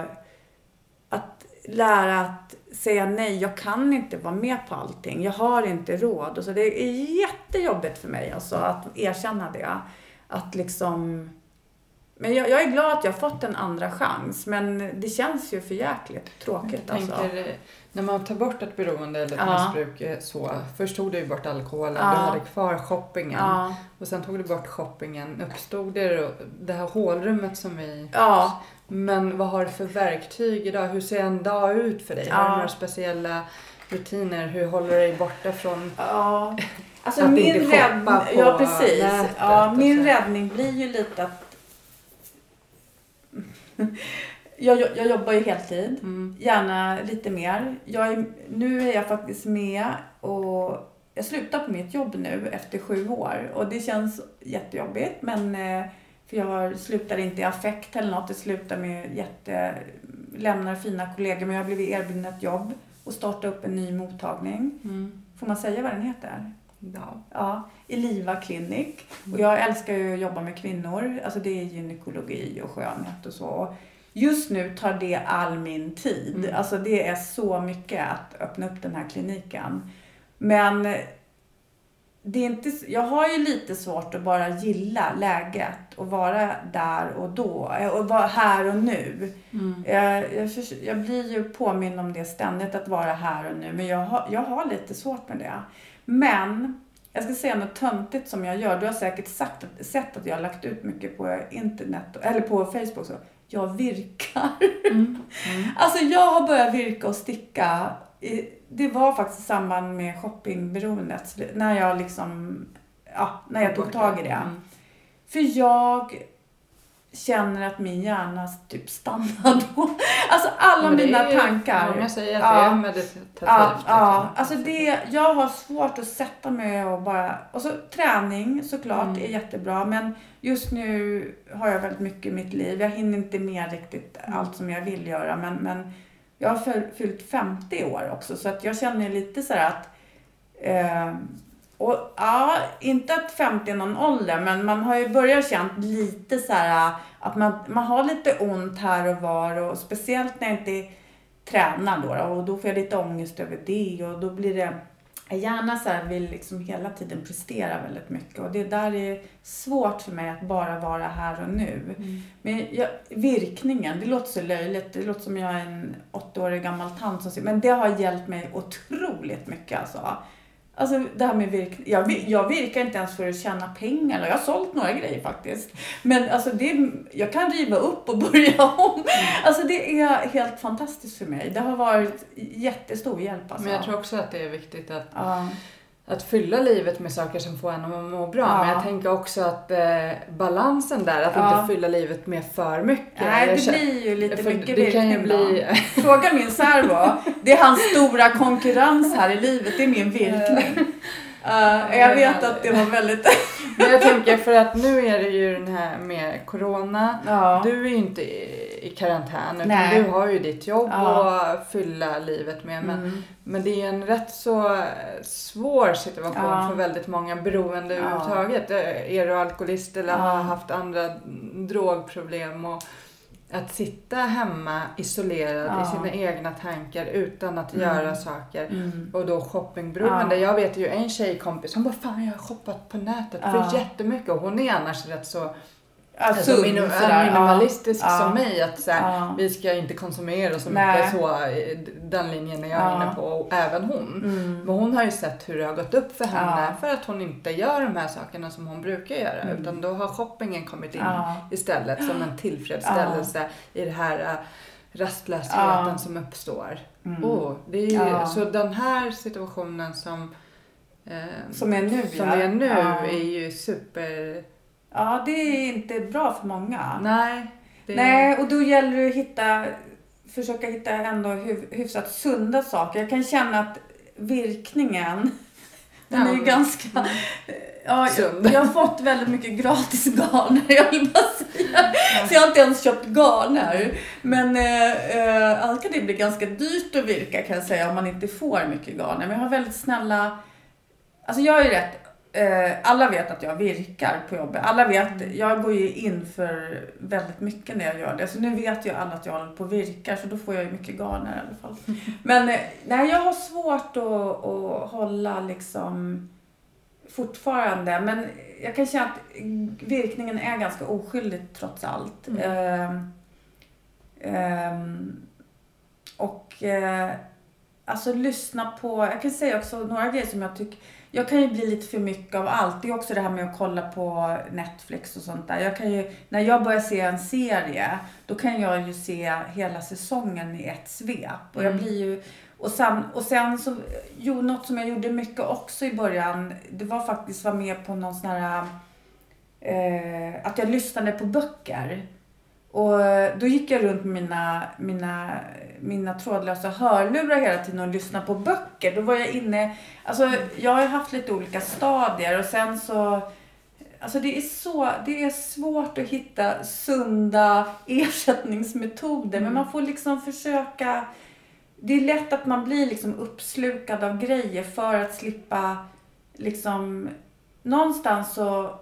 att lära att säga nej, jag kan inte vara med på allting. Jag har inte råd. Och så det är jättejobbigt för mig alltså, att erkänna det. Att liksom... Men jag, jag är glad att jag har fått en andra chans. Men det känns ju för jäkligt tråkigt Jag alltså. tänker, eh, när man tar bort ett beroende eller ett Ja. missbruk eh, så. Först tog du bort alkoholen, Ja. du hade kvar shoppingen. Ja, Och sen tog du bort shoppingen. Uppstod det det här hålrummet som vi... ja. Men vad har du för verktyg idag? Hur ser en dag ut för dig? Ja. Har du några speciella rutiner? Hur håller du dig borta från... Ja. Alltså Att min inte räddning, på ja precis. Ja, min så. räddning blir ju lite att jag, jag jobbar ju heltid, Mm. gärna lite mer. Jag är, nu är jag faktiskt med och jag slutar på mitt jobb nu efter sju år och det känns jättejobbigt men eh, för jag slutar inte i affekt eller något, det slutar med jätte, lämnar fina kollegor men jag har blivit erbjuden ett jobb och starta upp en ny mottagning. Mm. Får man säga vad den heter? Ja. Ja, Eliva Clinic. Och jag älskar ju att jobba med kvinnor. Alltså det är gynekologi och skönhet och så. Just nu tar det all min tid. Mm. Alltså det är så mycket att öppna upp den här kliniken. Men det är inte, jag har ju lite svårt att bara gilla läget och vara där och då. Och vara här och nu. Mm. Jag, jag, jag blir ju påminn om det ständigt, att vara här och nu. Men jag har, jag har lite svårt med det. Men, jag ska säga något töntigt som jag gör. Du har säkert sagt, sett att jag har lagt ut mycket på internet, eller på Facebook. Så. Jag virkar. Mm. Alltså jag har börjat virka och sticka. Det var faktiskt i samband med shoppingberoendet. När jag liksom, ja, när jag tog tag i det. Mm. För jag känner att min hjärna typ stannar då. Alltså alla mina är tankar. Många säger att Ja. det är meditativt. Ja, ja, liksom. alltså det, jag har svårt att sätta mig och bara, och så träning såklart Mm. är jättebra men just nu har jag väldigt mycket i mitt liv. Jag hinner inte med riktigt Mm. allt som jag vill göra men, men jag har fyll- fyllt 50 år också så att jag känner lite så här att eh, och ja, inte att 50 är någon ålder, men man har ju börjat känna lite så här att man, man har lite ont här och var och speciellt när jag inte tränar då, och då får jag lite ångest över det och då blir det gärna så här vill liksom hela tiden prestera väldigt mycket och det där är svårt för mig att bara vara här och nu. Mm. Men jag, virkningen, det låter så löjligt. Det låter som jag är en åttaårig gammal tant som men det har hjälpt mig otroligt mycket alltså. Alltså det här med virkning. Jag, jag virkar inte ens för att tjäna pengar. Jag har sålt några grejer faktiskt. Men alltså det, jag kan riva upp och börja om. Alltså det är helt fantastiskt för mig. Det har varit jättestor hjälp alltså. Men jag tror också att det är viktigt att, Ja. Att fylla livet med saker som får en att må bra. Ja. Men jag tänker också att eh, balansen där, att Ja. inte fylla livet med för mycket. Nej, det känner- blir ju lite mycket det kan ju bli... Fråga min särbo. Det är hans stora konkurrens här i livet. Det är min virkning. Uh, jag vet att det var väldigt... Men jag tänker för att nu är det ju den här med Corona. Ja. Du är ju inte i, karantän utan Nej. du har ju ditt jobb Ja. att fylla livet med. Men, Mm. men det är en rätt så svår situation Ja. för väldigt många beroende Ja. överhuvudtaget. Är du alkoholist eller har haft andra drogproblem och att sitta hemma isolerad Ja. i sina egna tankar utan att Mm. göra saker. Mm. Och då shoppingberoende. Ja. Jag vet ju en tjejkompis, hon bara fan jag har shoppat på nätet Ja. för jättemycket och hon är annars rätt så Alltså, sund, minim- sådär. minimalistisk Ja. som mig. Att så här, Ja. vi ska inte konsumera så Nej. mycket. Så, eh, den linjen är jag Ja. inne på. Och även hon. Mm. Men hon har ju sett hur det har gått upp för henne. Ja. För att hon inte gör de här sakerna som hon brukar göra. Mm. Utan då har shoppingen kommit in istället som en tillfredsställelse i det här äh, rastlösheten som uppstår. Mm. Oh, det är. Så den här situationen som, eh, Som är nu, som är nu är ju super... Ja, det är inte bra för många. Nej. Det, Nej, och då gäller det att hitta, försöka hitta ändå hyfsat sunda saker. Jag kan känna att virkningen, den är ju ganska... Ja, jag, jag har fått väldigt mycket gratis garner, jag vill bara säga. Så jag har inte ens köpt garner. Men eh, eh, annars kan det bli ganska dyrt att virka kan jag säga om man inte får mycket garner. Men jag har väldigt snälla... Alltså jag är rätt... Eh, alla vet att jag virkar på jobbet. Alla vet, jag går ju in för väldigt mycket när jag gör det. Så nu vet ju alla att jag håller på och virkar så då får jag ju mycket garner i alla fall. Men eh, nej, jag har svårt att, att hålla liksom fortfarande. Men jag kan känna att virkningen är ganska oskyldig trots allt. Mm. Ehm, ehm, och eh, alltså lyssna på, jag kan säga också några grejer som jag tycker, jag kan ju bli lite för mycket av allt. Det är också det här med att kolla på Netflix och sånt där. Jag kan ju, när jag börjar se en serie, då kan jag ju se hela säsongen i ett svep. Och jag Mm. blir ju, och sen, och sen så, jo, något som jag gjorde mycket också i början, det var faktiskt vara med på någon sån här, eh, att jag lyssnade på böcker. Och då gick jag runt med mina, mina, mina trådlösa hörlurar hela tiden och lyssnade på böcker. Då var jag inne, alltså jag har haft lite olika stadier och sen så Alltså det är så, det är svårt att hitta sunda ersättningsmetoder men man får liksom försöka det är lätt att man blir liksom uppslukad av grejer för att slippa liksom någonstans så,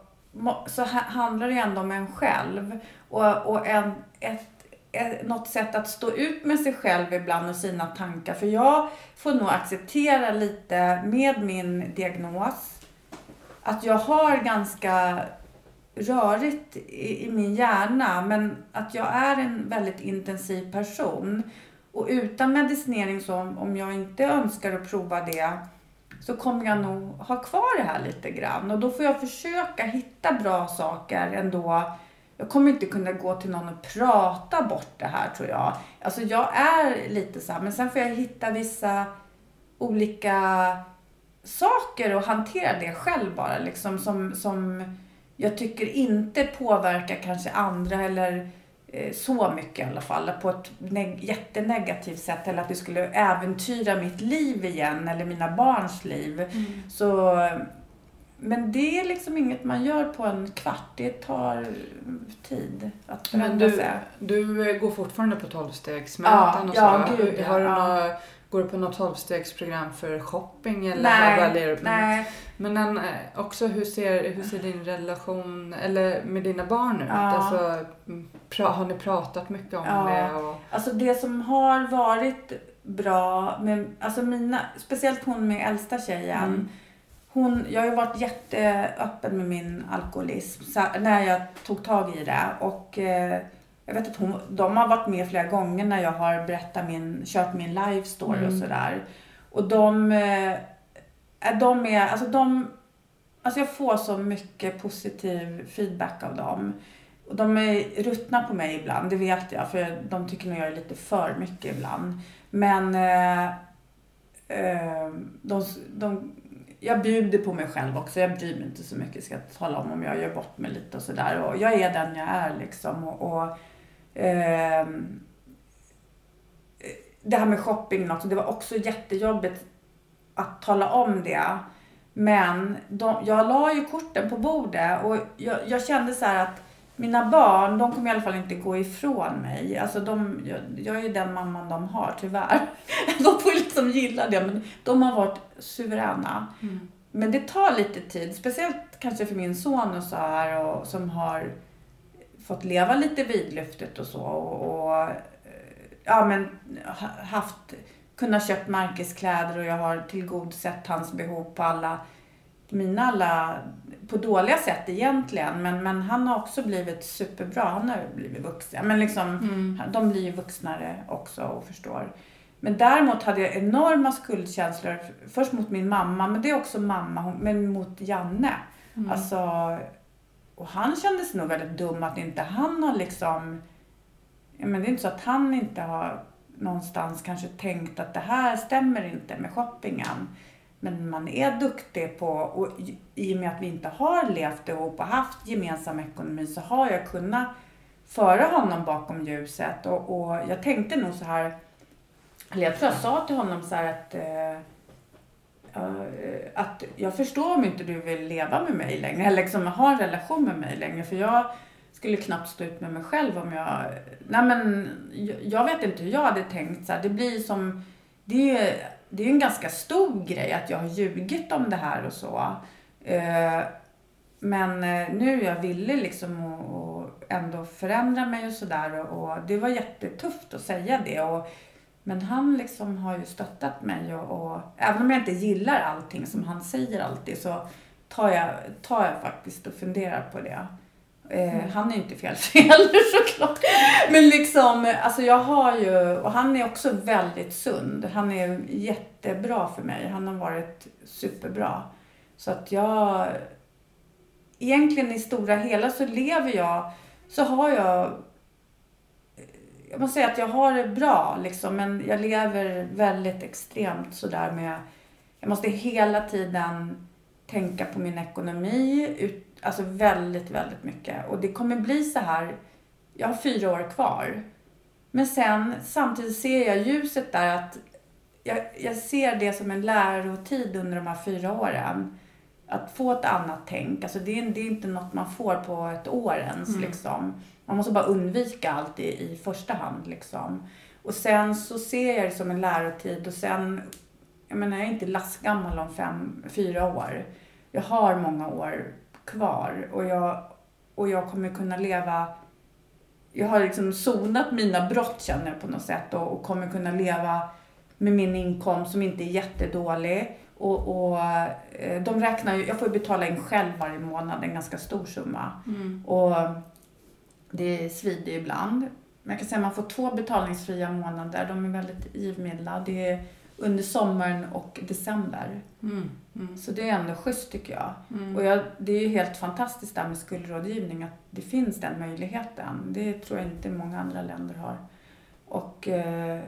så handlar det ju ändå om en själv och, och en, ett, ett, något sätt att stå ut med sig själv ibland och sina tankar. För jag får nog acceptera lite med min diagnos att jag har ganska rörigt i, i min hjärna men att jag är en väldigt intensiv person. Och utan medicinering, så om, om jag inte önskar att prova det, så kommer jag nog ha kvar det här lite grann. Och då får jag försöka hitta bra saker ändå. Jag kommer inte kunna gå till någon och prata bort det här tror jag. Alltså jag är lite så här, men sen får jag hitta vissa olika saker och hantera det själv bara. Liksom som, som jag tycker inte påverkar kanske andra eller eh, så mycket i alla fall. På ett neg- jättenegativt sätt. Eller att det skulle äventyra mitt liv igen eller mina barns liv. Så, men det är liksom inget man gör på en kvart. Det tar tid att Men förändra du, sig. du eh, går fortfarande på Ja, tolvstegsmöten och ja, så. gud, ja, Har du ja. några, går du på något tolvstegsprogram för shopping? Eller Nej, väljer du Nej, Men en, eh, också hur ser, hur ser din relation eller med dina barn ut? Ja. Alltså, mm, pra, har ni pratat mycket om Ja. det? Och, Alltså det som har varit bra med, alltså mina, speciellt hon med äldsta tjejen. Mm. Hon, jag har ju varit jätteöppen med min alkoholism när jag tog tag i det. Och eh, jag vet att hon, de har varit med flera gånger när jag har berättat min, kört min live story och Mm. sådär. Och de, eh, är- de är, alltså de, alltså jag får så mycket positiv feedback av dem. Och de är ruttna på mig ibland, det vet jag. För de tycker nog jag är lite för mycket ibland. Men eh, eh, de, de, jag bjuder på mig själv också. Jag bryr mig inte så mycket, ska jag tala om, om jag gör bort mig lite och sådär. Och jag är den jag är liksom. Och, och ehm, det här med shopping också, det var också jättejobbigt att tala om det. Men de, jag la ju korten på bordet och jag, jag kände så här att mina barn, de kommer i alla fall inte gå ifrån mig. Alltså de, jag, jag är ju den mamman de har, tyvärr. De får liksom gilla det, men de har varit suveräna. Mm. Men det tar lite tid, speciellt kanske för min son och så här och, som har fått leva lite vidlyftigt och så. Och, och eh, ja, men ha- haft, kunnat köpt märkeskläder och jag har tillgodosett hans behov på alla, mina alla på dåliga sätt egentligen. Men, men han har också blivit superbra. Han har blivit vuxen. Men liksom, Mm. de blir ju vuxnare också och förstår. Men däremot hade jag enorma skuldkänslor. Först mot min mamma, men det är också mamma, men mot Janne. Mm. Alltså, och han kändes nog väldigt dum att inte han har liksom... Ja, men det är inte så att han inte har någonstans kanske tänkt att det här stämmer inte med shoppingen. Men man är duktig på, och i- och med att vi inte har levt ihop och haft gemensam ekonomi så har jag kunnat föra honom bakom ljuset. Och, och jag tänkte nog så här, eller jag tror jag sa till honom så här att eh, Eh, att jag förstår om inte du vill leva med mig längre, eller liksom ha en relation med mig längre. För jag skulle knappt stå ut med mig själv om jag... Nej men, jag- vet inte hur jag hade tänkt. Så här, det blir som... Det är ju det är en ganska stor grej att jag har ljugit om det här och så. Eh, men eh, nu är jag villig liksom att ändå förändra mig och sådär. Och, och det var jättetufft att säga det. Och, men han liksom har ju stöttat mig och, och även om jag inte gillar allting som han säger alltid så tar jag, tar jag faktiskt och funderar på det. Eh, Han är ju inte felfri heller såklart. Men liksom, alltså jag har ju, och han är också väldigt sund. Han är jättebra för mig. Han har varit superbra. Så att jag, egentligen i stora hela så lever jag, så har jag jag måste säga att jag har det bra liksom, men jag lever väldigt extremt sådär med... Jag måste hela tiden tänka på min ekonomi, ut, alltså väldigt, väldigt mycket. Och det kommer bli så här, jag har fyra år kvar. Men sen samtidigt ser jag ljuset där att jag, jag ser det som en lärotid under de här fyra åren. Att få ett annat tänk, alltså det är, det är inte något man får på ett år ens. Mm. Liksom. Man måste bara undvika allt i, i första hand. Liksom. Och sen så ser jag det som en lärotid och sen, jag menar jag är inte lastgammal om fem, fyra år. Jag har många år kvar och jag, och jag kommer kunna leva jag har liksom sonat mina brott känner jag på något sätt och, och kommer kunna leva med min inkomst som inte är jättedålig. Och, och eh, de räknar ju, jag får betala in själv varje månad en ganska stor summa. Mm. Och det svider ibland. Men jag kan säga att man får två betalningsfria månader. De är väldigt givmilda. Det är under sommaren och december. Mm. Mm. Så det är ändå schysst tycker jag. Mm. Och jag, det är ju helt fantastiskt där med skuldrådgivning att det finns den möjligheten. Det tror jag inte många andra länder har. Och eh,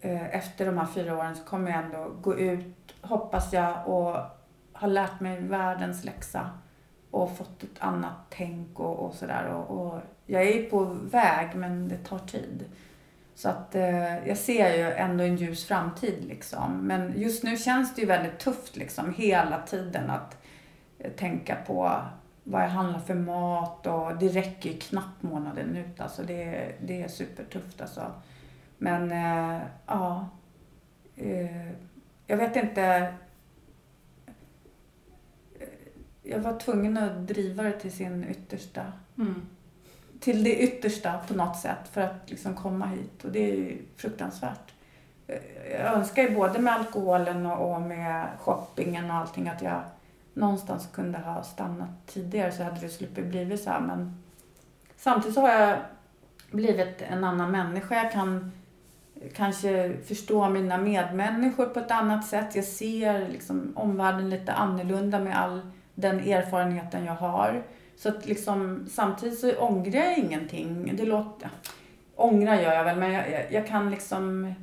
eh, efter de här fyra åren så kommer jag ändå gå ut, hoppas jag, och ha lärt mig världens läxa och fått ett annat tänk och, och sådär. Och, och jag är ju på väg men det tar tid. Så att eh, jag ser ju ändå en ljus framtid liksom. Men just nu känns det ju väldigt tufft liksom hela tiden att eh, tänka på vad jag handlar för mat och det räcker ju knappt månaden ut alltså. Det, det är supertufft alltså. Men eh, ja, eh, jag vet inte. Eh, jag var tvungen att driva det till sin yttersta Mm. till det yttersta på något sätt för att liksom komma hit och det är ju fruktansvärt. Jag önskar ju både med alkoholen och och med shoppingen och allting att jag någonstans kunde ha stannat tidigare så hade det sluppit blivit så här men samtidigt så har jag blivit en annan människa. Jag kan kanske förstå mina medmänniskor på ett annat sätt. Jag ser liksom omvärlden lite annorlunda med all den erfarenheten jag har. Så att liksom, samtidigt så ångrar jag ingenting. Det låter... Ångrar gör jag väl, men jag, jag, jag kan liksom...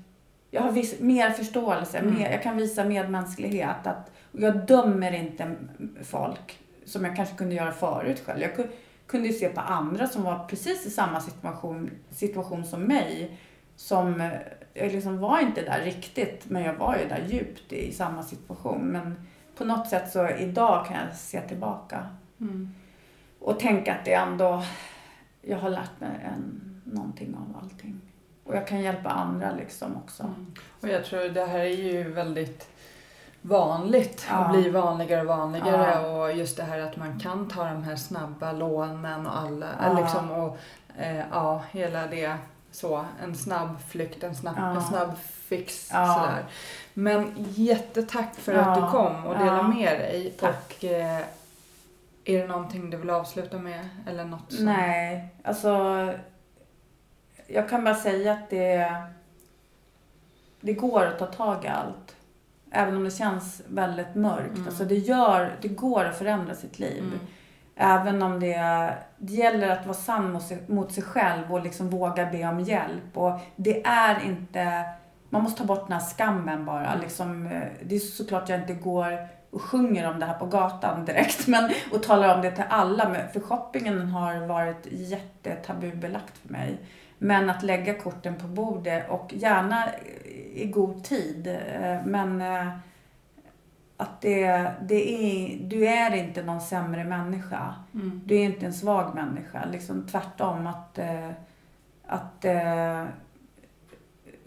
Jag har viss, mer förståelse, Mm. mer, jag kan visa medmänsklighet. Att, jag dömer inte folk som jag kanske kunde göra förut själv. Jag ku- kunde ju se på andra som var precis i samma situation, situation som mig. Som, eh, jag liksom var inte där riktigt, men jag var ju där djupt i samma situation. Men på något sätt så idag kan jag se tillbaka Mm. och tänka att det ändå, jag har lärt mig en, någonting av allting. Och jag kan hjälpa andra liksom också. Mm. Och jag tror det här är ju väldigt vanligt Ja. och blir vanligare och vanligare Ja. och just det här att man kan ta de här snabba lånen och alla, Ja. liksom och eh, ja, hela det så, en snabb flykt, en snabb, en snabb fix sådär. Men jättetack för Ja. att du kom och delade Ja. med dig Tack. och eh, Är det någonting du vill avsluta med eller något som... Nej, alltså jag kan bara säga att det, det går att ta tag i allt. Även om det känns väldigt mörkt. Mm. Alltså det, gör, det går att förändra sitt liv. Mm. Även om det, det gäller att vara sann mot sig, mot sig själv och liksom våga be om hjälp. Och det är inte, man måste ta bort den här skammen bara. Mm. Liksom, eh, det är såklart jag inte går och sjunger om det här på gatan direkt men, och talar om det till alla. Men, för shoppingen har varit jättetabubelagt för mig. Men att lägga korten på bordet och gärna i god tid. eh, Men eh, att det, det är, du är inte någon sämre människa. Mm. Du är inte en svag människa. Liksom tvärtom att, att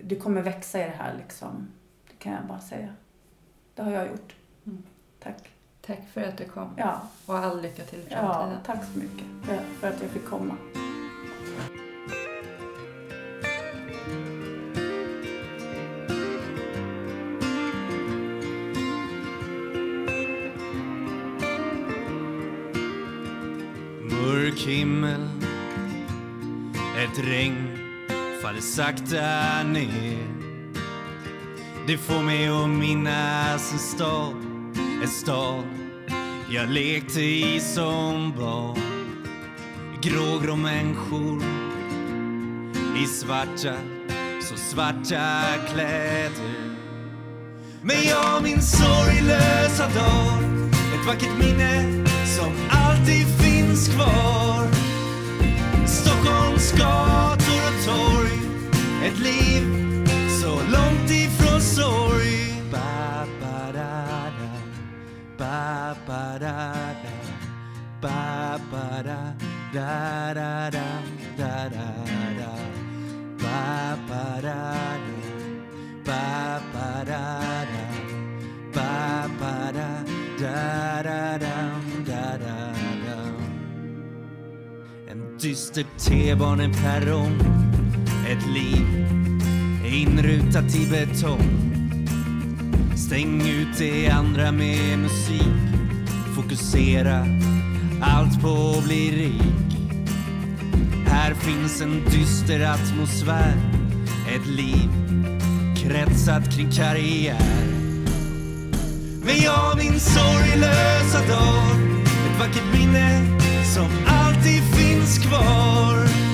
du kommer växa i det här liksom. Det kan jag bara säga. Det har jag gjort. Mm. Tack. Tack för att du kom. Ja, Och all lycka till i ja framtiden. tack så mycket för, för att jag fick komma. Mörk himmel Ett regn faller sakta ner. Det får mig att minnas en stad En stad jag lekte i som barn. Grågrå människor i svarta, så svarta kläder. Men jag min sorglösa dag Ett vackert minne som alltid finns kvar. Stockholms gator torg Ett liv så långt ifrån sorg ba, ba, da, da. Ba, ba, da, da. Ba, ba, da, da, da, da, da, da, da. Ba, ba, da, da. Ba, ba, da, da. Ba, ba, da, da, da, da, da, da, da. En dyster T-baneperrong ett liv. Inrutat i betong. Stäng ut det andra med musik. Fokusera. Allt på att bli rik. Här finns en dyster atmosfär. Ett liv kretsat kring karriär. Men jag min sorglösa dag. Ett vackert minne som alltid finns kvar.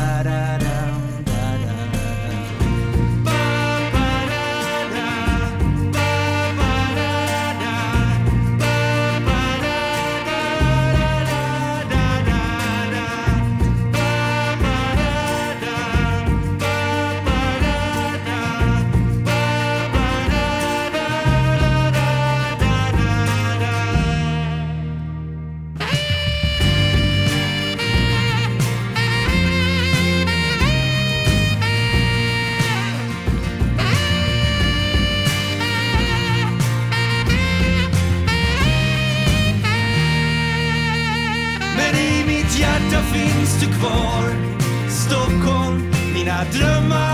mina drömmars